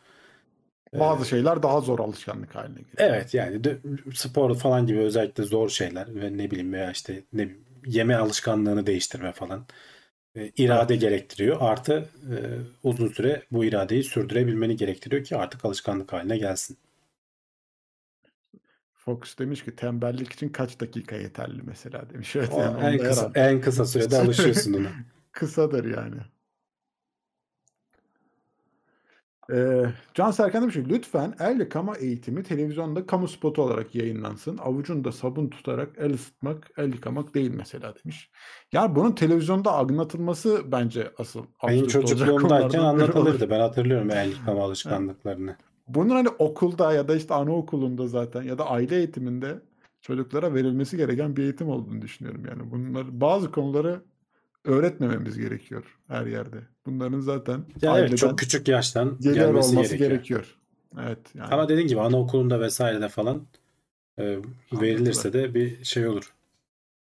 Bazı şeyler daha zor alışkanlık haline geliyor. Evet yani de, spor falan gibi özellikle zor şeyler ve ne bileyim veya işte ne bileyim, yeme alışkanlığını değiştirme falan e, irade gerektiriyor. Artı e, uzun süre bu iradeyi sürdürebilmeni gerektiriyor ki artık alışkanlık haline gelsin. Fox demiş ki tembellik için kaç dakika yeterli mesela demiş. *laughs* Evet, O yani en kısa en kısa sürede alışıyorsun ona. *laughs* kısadır yani. Ee, Can Serkan demiş ki lütfen el yıkama eğitimi televizyonda kamu spotu olarak yayınlansın. Avucunda sabun tutarak el ısıtmak, el yıkamak değil mesela demiş. Yani bunun televizyonda anlatılması bence asıl Benim çocukluğumdayken anlatılırdı. Ben hatırlıyorum el yıkama alışkanlıklarını. Bunun hani okulda ya da işte anaokulunda zaten ya da aile eğitiminde çocuklara verilmesi gereken bir eğitim olduğunu düşünüyorum. Yani bunlar bazı konuları öğretmememiz gerekiyor her yerde. Bunların zaten Ya evet çok küçük yaştan gelmesi olması gerekiyor. gerekiyor. Evet yani. Ama dediğin gibi anaokulunda vesairede falan e, verilirse de bir şey olur.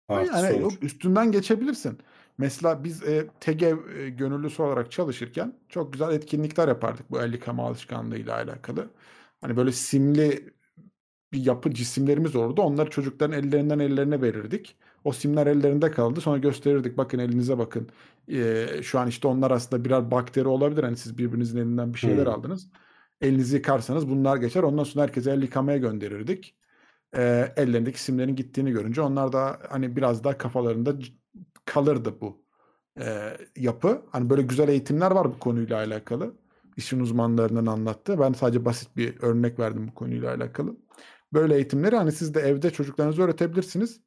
Artısı yani olur. üstünden geçebilirsin. Mesela biz e, TEGEV e, gönüllüsü olarak çalışırken çok güzel etkinlikler yapardık bu el yıkama alışkanlığıyla alakalı. Hani böyle simli bir yapı cisimlerimiz olurdu. Onları çocukların ellerinden ellerine verirdik. O simler ellerinde kaldı. Sonra gösterirdik. Bakın elinize bakın. Ee, şu an işte onlar aslında birer bakteri olabilir. Hani siz birbirinizin elinden bir şeyler Hmm. aldınız. Elinizi yıkarsanız bunlar geçer. Ondan sonra herkese el yıkamaya gönderirdik. Ee, ellerindeki simlerin gittiğini görünce onlar da hani biraz daha kafalarında kalırdı bu e, yapı. Hani böyle güzel eğitimler var bu konuyla alakalı. İşin uzmanlarının anlattığı. Ben sadece basit bir örnek verdim bu konuyla alakalı. Böyle eğitimleri hani siz de evde çocuklarınıza öğretebilirsiniz.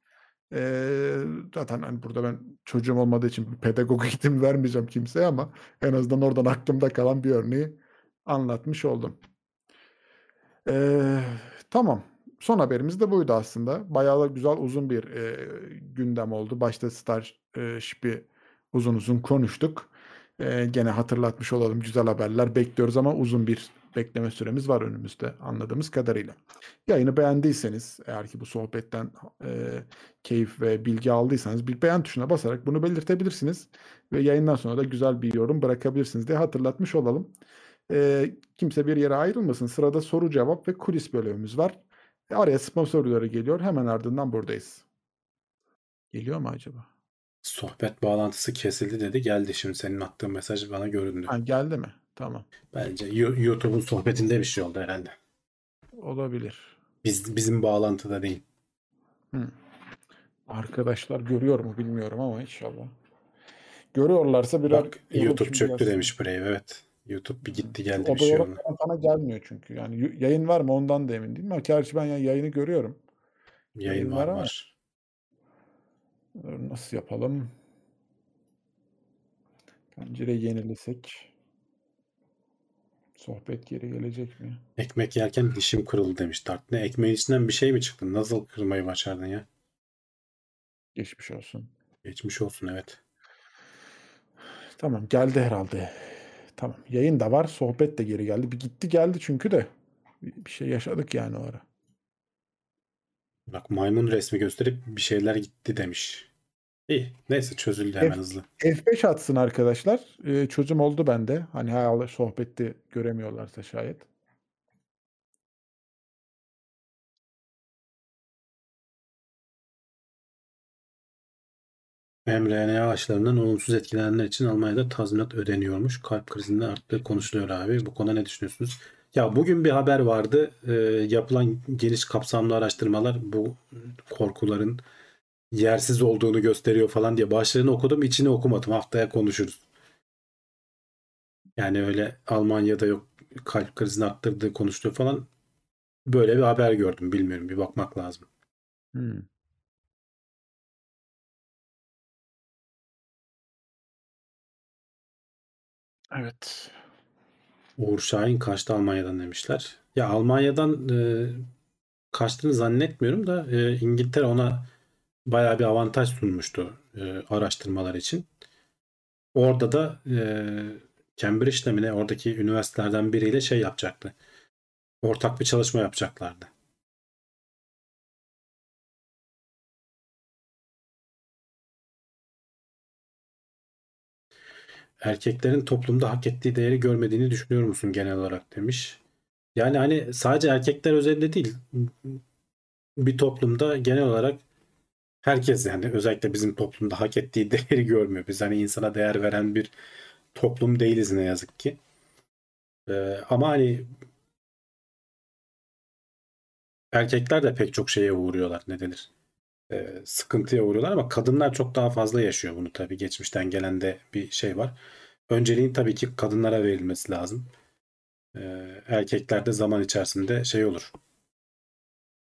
Ee, zaten hani burada ben çocuğum olmadığı için bir pedagog *laughs* eğitimi vermeyeceğim kimseye ama en azından oradan aklımda kalan bir örneği anlatmış oldum. Ee, tamam. Son haberimiz de buydu aslında. Bayağı da güzel uzun bir e, gündem oldu. Başta Starship'i uzun uzun konuştuk. Ee, gene hatırlatmış olalım. Güzel haberler bekliyoruz ama uzun bir bekleme süremiz var önümüzde anladığımız kadarıyla. Yayını beğendiyseniz eğer ki bu sohbetten e, keyif ve bilgi aldıysanız bir beğen tuşuna basarak bunu belirtebilirsiniz. Ve yayından sonra da güzel bir yorum bırakabilirsiniz diye hatırlatmış olalım. E, kimse bir yere ayrılmasın. Sırada soru cevap ve kulis bölümümüz var. E, araya sponsorları geliyor. Hemen ardından buradayız. Geliyor mu acaba? Sohbet bağlantısı kesildi dedi. Geldi şimdi senin attığın mesaj bana göründü. Ha, geldi mi? Tamam. Bence Yo- YouTube'un sohbetinde bir şey oldu herhalde. Olabilir. Biz, bizim bağlantıda değil. Hı. Arkadaşlar görüyor mu bilmiyorum ama inşallah. Görüyorlarsa birer Bak YouTube çöktü yazsın. demiş Brave evet. YouTube bir gitti geldi O bir şey oldu. bana gelmiyor çünkü. Yani yayın var mı ondan da emin değilim. Ama gerçi ben yayını görüyorum. Yayın Yayın var var ama- var. Nasıl yapalım? Pencere yenilesek. Sohbet geri gelecek mi? Ekmek yerken dişim kırıldı demiş Dart. Ne ekmeğin içinden bir şey mi çıktı? Nasıl kırmayı başardın ya? Geçmiş olsun. Geçmiş olsun evet. Tamam geldi herhalde. Tamam. Yayın da var. Sohbet de geri geldi. Bir gitti geldi çünkü de. Bir şey yaşadık yani o ara. Bak maymun resmi gösterip bir şeyler gitti demiş. İyi. Neyse çözüldü hemen F- hızlı. F5 atsın arkadaşlar. Ee, çözüm oldu bende. Hani hala sohbette göremiyorlarsa şayet. mRNA aşılarından olumsuz etkilenenler için Almanya'da tazminat ödeniyormuş. Kalp krizinde arttığı konuşuluyor abi. Bu konuda ne düşünüyorsunuz? Ya bugün bir haber vardı. Ee, yapılan geniş kapsamlı araştırmalar bu korkuların yersiz olduğunu gösteriyor falan diye başlarını okudum. içini okumadım. Haftaya konuşuruz. Yani öyle Almanya'da yok kalp krizini arttırdığı konuşuluyor falan. Böyle bir haber gördüm. Bilmiyorum. Bir bakmak lazım. Hmm. Evet. Uğur Şahin kaçtı Almanya'dan demişler. Ya Almanya'dan e, kaçtığını zannetmiyorum da e, İngiltere ona bayağı bir avantaj sunmuştu e, araştırmalar için. Orada da e, Cambridge'de mi oradaki üniversitelerden biriyle şey yapacaktı. Ortak bir çalışma yapacaklardı. Erkeklerin toplumda hak ettiği değeri görmediğini düşünüyor musun genel olarak demiş. Yani hani sadece erkekler özelinde değil. Bir toplumda genel olarak herkes yani özellikle bizim toplumda hak ettiği *laughs* değeri görmüyor. Biz hani insana değer veren bir toplum değiliz ne yazık ki. Ee, ama hani erkekler de pek çok şeye uğruyorlar ne denir. Ee, sıkıntıya uğruyorlar ama kadınlar çok daha fazla yaşıyor bunu tabii. Geçmişten gelen de bir şey var. Önceliğin tabii ki kadınlara verilmesi lazım. Ee, erkekler de zaman içerisinde şey olur.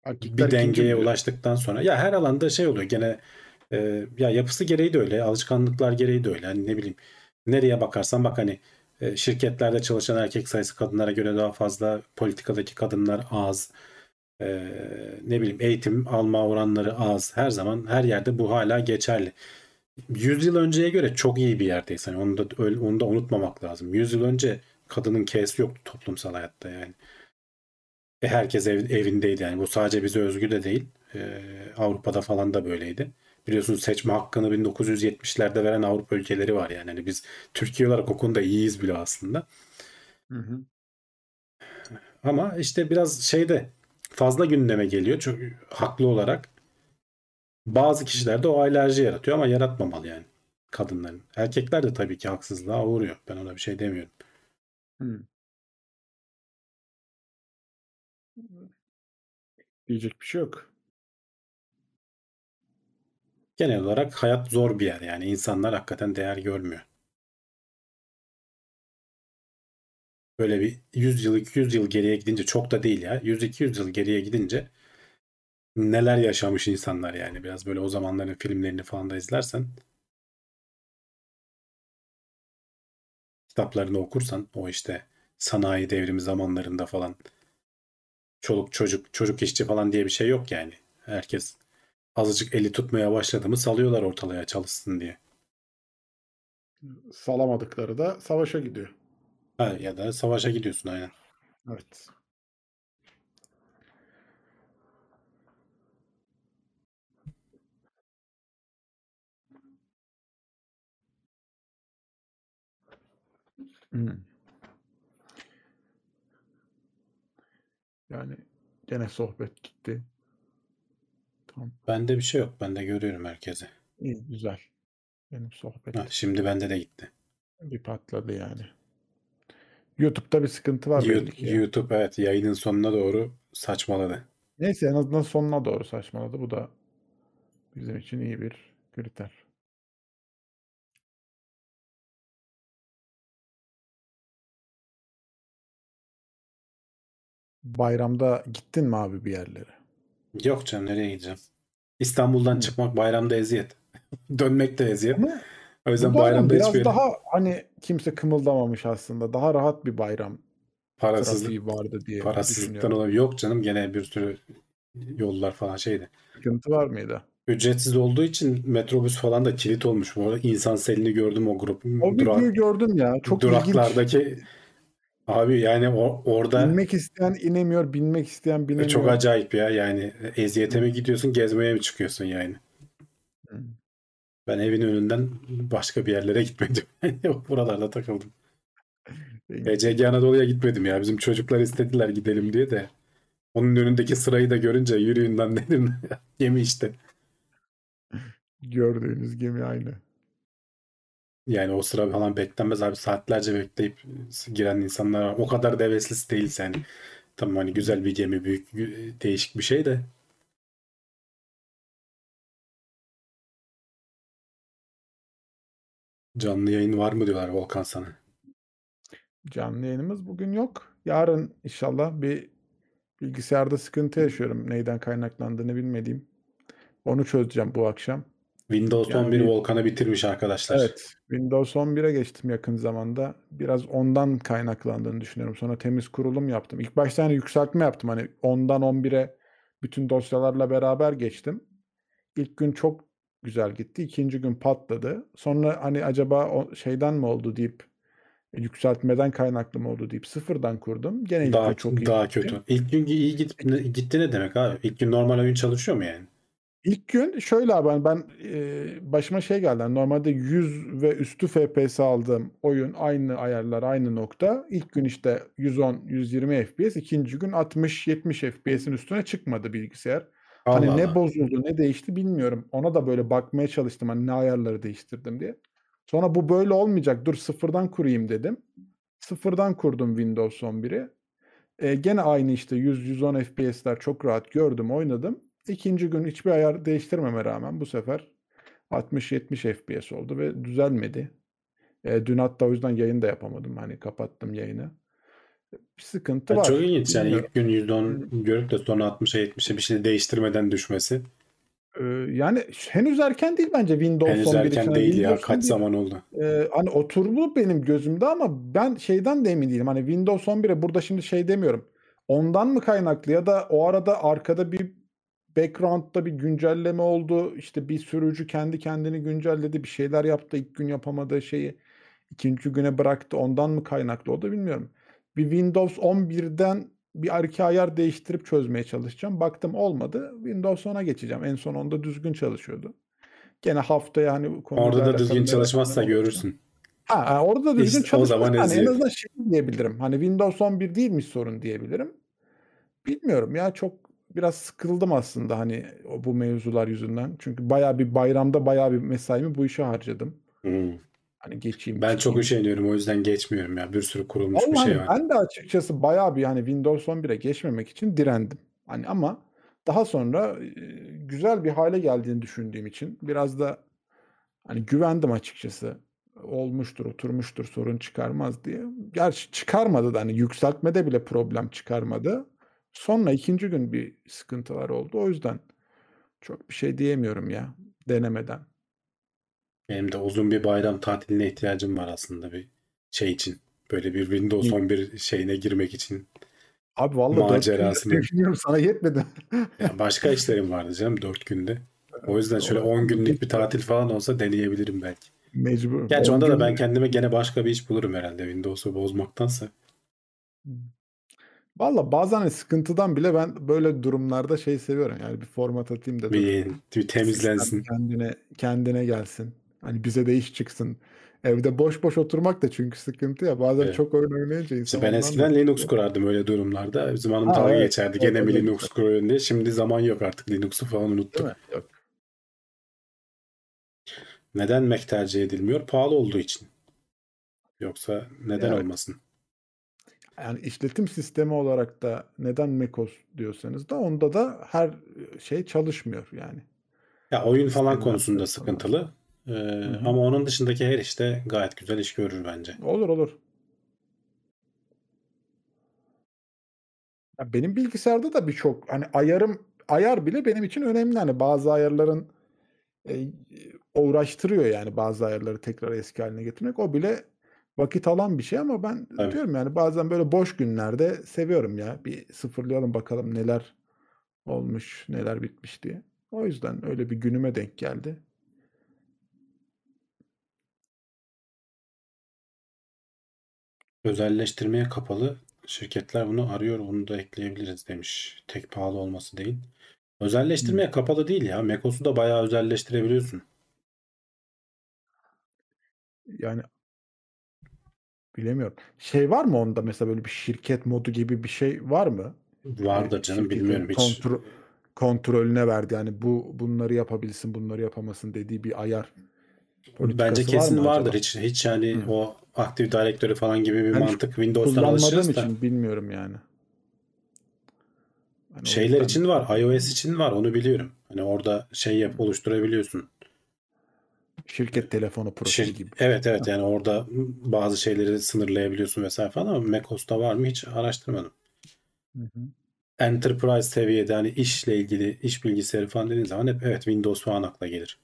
Erkekler bir dengeye ulaştıktan sonra ya her alanda şey oluyor gene e, ya yapısı gereği de öyle alışkanlıklar gereği de öyle. Hani ne bileyim nereye bakarsan bak hani e, şirketlerde çalışan erkek sayısı kadınlara göre daha fazla politikadaki kadınlar az E, ne bileyim eğitim alma oranları az. Her zaman her yerde bu hala geçerli. 100 yıl önceye göre çok iyi bir yerdeyiz. Hani onu da öyle- onu da unutmamak lazım. 100 yıl önce kadının K'si yoktu toplumsal hayatta yani e, herkes ev, evindeydi yani bu sadece bize özgü de değil. Ee, Avrupa'da falan da böyleydi. Biliyorsunuz seçme hakkını 1970'lerde veren Avrupa ülkeleri var yani. Hani biz Türkiye olarak o konuda iyiyiz bile aslında. Hı hı. Ama işte biraz şeyde fazla gündeme geliyor. Çok haklı olarak. Bazı kişilerde o alerji yaratıyor ama yaratmamalı yani kadınların. Erkekler de tabii ki haksızlığa uğruyor. Ben ona bir şey demiyorum. Hı. Diyecek bir şey yok. Genel olarak hayat zor bir yer yani. insanlar hakikaten değer görmüyor. Böyle bir 100 yıl 200 yıl geriye gidince çok da değil ya. 100-200 yıl geriye gidince neler yaşamış insanlar yani. Biraz böyle o zamanların filmlerini falan da izlersen kitaplarını okursan o işte sanayi devrimi zamanlarında falan çoluk çocuk çocuk işçi falan diye bir şey yok yani. Herkes azıcık eli tutmaya başladı mı salıyorlar ortalığa çalışsın diye. Salamadıkları da savaşa gidiyor. Ha, ya da savaşa gidiyorsun aynen. Evet. Hmm. Yani gene sohbet gitti. Tamam. Bende bir şey yok. Ben de görüyorum herkese. İyi güzel. Benim sohbet Ha, şimdi bende de gitti. bir patladı yani. YouTube'da bir sıkıntı var You- belli ki. YouTube evet yayının sonuna doğru saçmaladı. Neyse en azından sonuna doğru saçmaladı. Bu da bizim için iyi bir kriter. Bayramda gittin mi abi bir yerlere? Yok canım nereye gideceğim? İstanbul'dan Hı. çıkmak bayramda eziyet. *laughs* Dönmek de eziyet. Ama O yüzden bu bayram bayramda biraz hiçbir daha hani kimse kımıldamamış aslında. Daha rahat bir bayram parasızlık, vardı diye parasızlıktan olabilir. Yok canım gene bir sürü yollar falan şeydi. Sıkıntı var mıydı? Ücretsiz olduğu için metrobüs falan da kilit olmuş. Bu arada insan selini gördüm o grup. O dura- gördüm ya. Çok ilginç. Abi yani o, orada Binmek isteyen inemiyor, binmek isteyen binemiyor. çok acayip ya yani eziyete mi gidiyorsun gezmeye mi çıkıyorsun yani? Ben evin önünden başka bir yerlere *laughs* gitmedim. *laughs* Buralarda takıldım. ECG Anadolu'ya gitmedim ya. Bizim çocuklar istediler gidelim diye de. Onun önündeki sırayı da görünce yürüyün lan dedim. *laughs* Gemi işte. Gördüğünüz gemi aynı. Yani o sıra falan beklenmez abi. Saatlerce bekleyip giren insanlar. O kadar da heveslisi değilse yani. Tamam hani güzel bir gemi, büyük, değişik bir şey de. Canlı yayın var mı diyorlar Volkan sana. Canlı yayınımız bugün yok. Yarın inşallah bir bilgisayarda sıkıntı yaşıyorum. Neyden kaynaklandığını bilmediğim. Onu çözeceğim bu akşam. Windows Yani 11 bir- Volkan'ı bitirmiş arkadaşlar. Evet. Windows 11'e geçtim yakın zamanda. Biraz ondan kaynaklandığını düşünüyorum. Sonra temiz kurulum yaptım. İlk başta hani yükseltme yaptım. Hani 10'dan 11'e bütün dosyalarla beraber geçtim. İlk gün çok güzel gitti. İkinci gün patladı. Sonra hani acaba o şeyden mi oldu deyip e, yükseltmeden kaynaklı mı oldu deyip sıfırdan kurdum. Gene Daha çok iyi daha gitti. kötü. İlk gün iyi git, gitti ne demek abi? İlk gün normal oyun çalışıyor mu yani? İlk gün şöyle abi ben, ben e, başıma şey geldi. Yani normalde 100 ve üstü FPS aldığım oyun aynı ayarlar aynı nokta. İlk gün işte 110 120 FPS, ikinci gün 60 70 FPS'in üstüne çıkmadı bilgisayar. Allah Hani ne Allah. bozuldu, ne değişti bilmiyorum. Ona da böyle bakmaya çalıştım hani ne ayarları değiştirdim diye. Sonra bu böyle olmayacak. Dur sıfırdan kurayım dedim. Sıfırdan kurdum Windows 11'i. E, gene aynı işte 100-110 FPS'ler çok rahat gördüm, oynadım. İkinci gün hiçbir ayar değiştirmeme rağmen bu sefer 60-70 FPS oldu ve düzelmedi. E, dün hatta o yüzden yayın da yapamadım. Hani kapattım yayını. Bir sıkıntı Ya var. çok ilginç yani ilk gün 110 görüp de sonra 60'a 70'e bir şey değiştirmeden düşmesi. Ee, yani henüz erken değil bence Windows Henüz 11 erken için. değil ya. Kaç 11, zaman oldu? e, hani oturdu benim gözümde ama ben şeyden de emin değilim. Hani Windows 11'e burada şimdi şey demiyorum. Ondan mı kaynaklı ya da o arada arkada bir background'da bir güncelleme oldu. İşte bir sürücü kendi kendini güncelledi. Bir şeyler yaptı. ilk gün yapamadığı şeyi ikinci güne bıraktı. Ondan mı kaynaklı o da bilmiyorum. Bir Windows 11'den bir arka ayar değiştirip çözmeye çalışacağım. Baktım olmadı. Windows 10'a geçeceğim. En son onda düzgün çalışıyordu. Gene haftaya hani Orada da düzgün çalışmazsa görürsün. Ha, orada da düzgün İşte o zaman çalışmaz. Hani en azından şey diyebilirim. Hani Windows 11 değilmiş sorun diyebilirim. Bilmiyorum ya çok biraz sıkıldım aslında hani bu mevzular yüzünden. Çünkü bayağı bir bayramda bayağı bir mesaimi bu işe harcadım. Hmm. Hani geçeyim Ben çok üşeniyorum o yüzden geçmiyorum ya. Bir sürü kurulmuş bir Vallahi şey var. ben de açıkçası bayağı bir hani Windows 11'e geçmemek için direndim. Hani ama daha sonra e, güzel bir hale geldiğini düşündüğüm için biraz da hani güvendim açıkçası. Olmuştur, oturmuştur, sorun çıkarmaz diye. Gerçi çıkarmadı da hani yükseltmede bile problem çıkarmadı. Sonra ikinci gün bir sıkıntılar oldu. O yüzden çok bir şey diyemiyorum ya denemeden. Benim de uzun bir bayram tatiline ihtiyacım var aslında bir şey için. Böyle bir Windows İyi. 11 şeyine girmek için. Abi vallahi Macerasını. düşünüyorum sana yetmedi. Ya başka işlerim vardı canım 4 günde. *laughs* O yüzden şöyle 10 günlük bir tatil falan olsa deneyebilirim belki. Mecbur. Gerçi On onda da ben kendime gene başka bir iş bulurum herhalde Windows'u bozmaktansa. Valla bazen hani sıkıntıdan bile ben böyle durumlarda şey seviyorum. Yani bir format atayım da. Bir, bir temizlensin. Kendine kendine gelsin. Hani bize de iş çıksın. Evde boş boş oturmak da çünkü sıkıntı ya. Bazen Evet. çok oyun oynayınca insan İşte ben eskiden da- Linux kurardım öyle durumlarda. Bizim hanım dalga evet. geçerdi. Evet, Gene mi. Linux kuruyorsun diye. Şimdi zaman yok artık Linux'u falan unuttuk. Yok. Neden Mac tercih edilmiyor? Pahalı olduğu için. Yoksa neden Evet. olmasın? Yani işletim sistemi olarak da neden macOS diyorsanız da onda da her şey çalışmıyor yani. Ya oyun falan Sistemler konusunda falan. sıkıntılı. Ee, ama onun dışındaki her işte gayet güzel iş görür bence. Olur olur. Ya benim bilgisayarda da birçok hani ayarım ayar bile benim için önemli. Hani bazı ayarların e, uğraştırıyor yani bazı ayarları tekrar eski haline getirmek. O bile vakit alan bir şey ama ben Tabii. diyorum yani bazen böyle boş günlerde seviyorum ya. Bir sıfırlayalım bakalım neler olmuş, neler bitmiş diye. O yüzden öyle bir günüme denk geldi. Özelleştirmeye kapalı şirketler bunu arıyor. Bunu da ekleyebiliriz demiş. Tek pahalı olması değil. Özelleştirmeye kapalı değil ya. macOS'u da bayağı özelleştirebiliyorsun. Yani bilemiyorum. Şey var mı onda mesela böyle bir şirket modu gibi bir şey var mı? Vardır Ee, canım şirketin bilmiyorum hiç. kontro- kontrolüne verdi. Yani bu bunları yapabilsin, bunları yapamasın dediği bir ayar. Bence var kesin mı vardır. acaba? Hiç hiç yani Hı. o Active Directory falan gibi bir hiç mantık Windows'tan alışırız da. için bilmiyorum yani. Hani Şeyler yüzden için var. iOS için var. Onu biliyorum. Hani orada şey yap oluşturabiliyorsun. Şirket telefonu profili Şey, gibi. evet evet yani orada bazı şeyleri sınırlayabiliyorsun vesaire falan ama macOS'ta var mı hiç araştırmadım. Hı hı. Enterprise seviyede hani işle ilgili iş bilgisayarı falan dediğin zaman hep evet Windows falan akla gelir.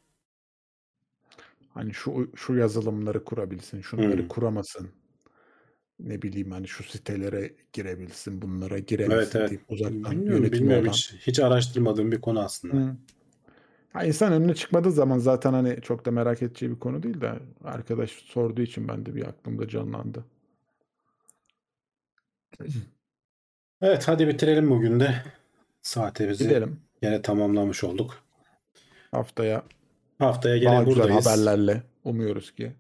Hani şu şu yazılımları kurabilsin, şunları Hı. kuramasın. Ne bileyim hani şu sitelere girebilsin, bunlara Evet giremesin evet. deyip uzaktan Bilmiyorum yönetimi bilmiyorum olan. hiç, hiç araştırmadığım bir konu aslında. Hı. Ha, insan önüne çıkmadığı zaman zaten hani çok da merak edeceği bir konu değil de arkadaş sorduğu için ben de bir aklımda canlandı. *clears throat* Evet hadi bitirelim bugün de. Saatimizi Gidelim yine tamamlamış olduk. haftaya Haftaya daha gene güzel buradayız. haberlerle umuyoruz ki.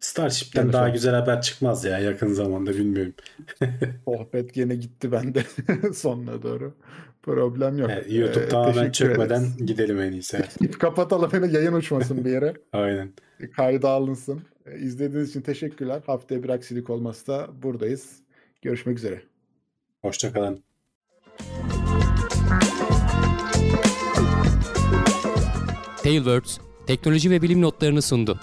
Starship'ten daha güzel haber çıkmaz ya yakın zamanda bilmiyorum. *laughs* Sohbet gene gitti bende *laughs* sonuna doğru. Problem yok. Yani YouTube Ee, tamamen çökmeden ederiz. gidelim en iyisi. Kapatalım yine yayın uçmasın bir yere. *laughs* Aynen. Kayda alınsın. Ee, İzlediğiniz için teşekkürler. Haftaya bir aksilik olmazsa buradayız. Görüşmek üzere. Hoşçakalın. Tailwords teknoloji ve bilim notlarını sundu.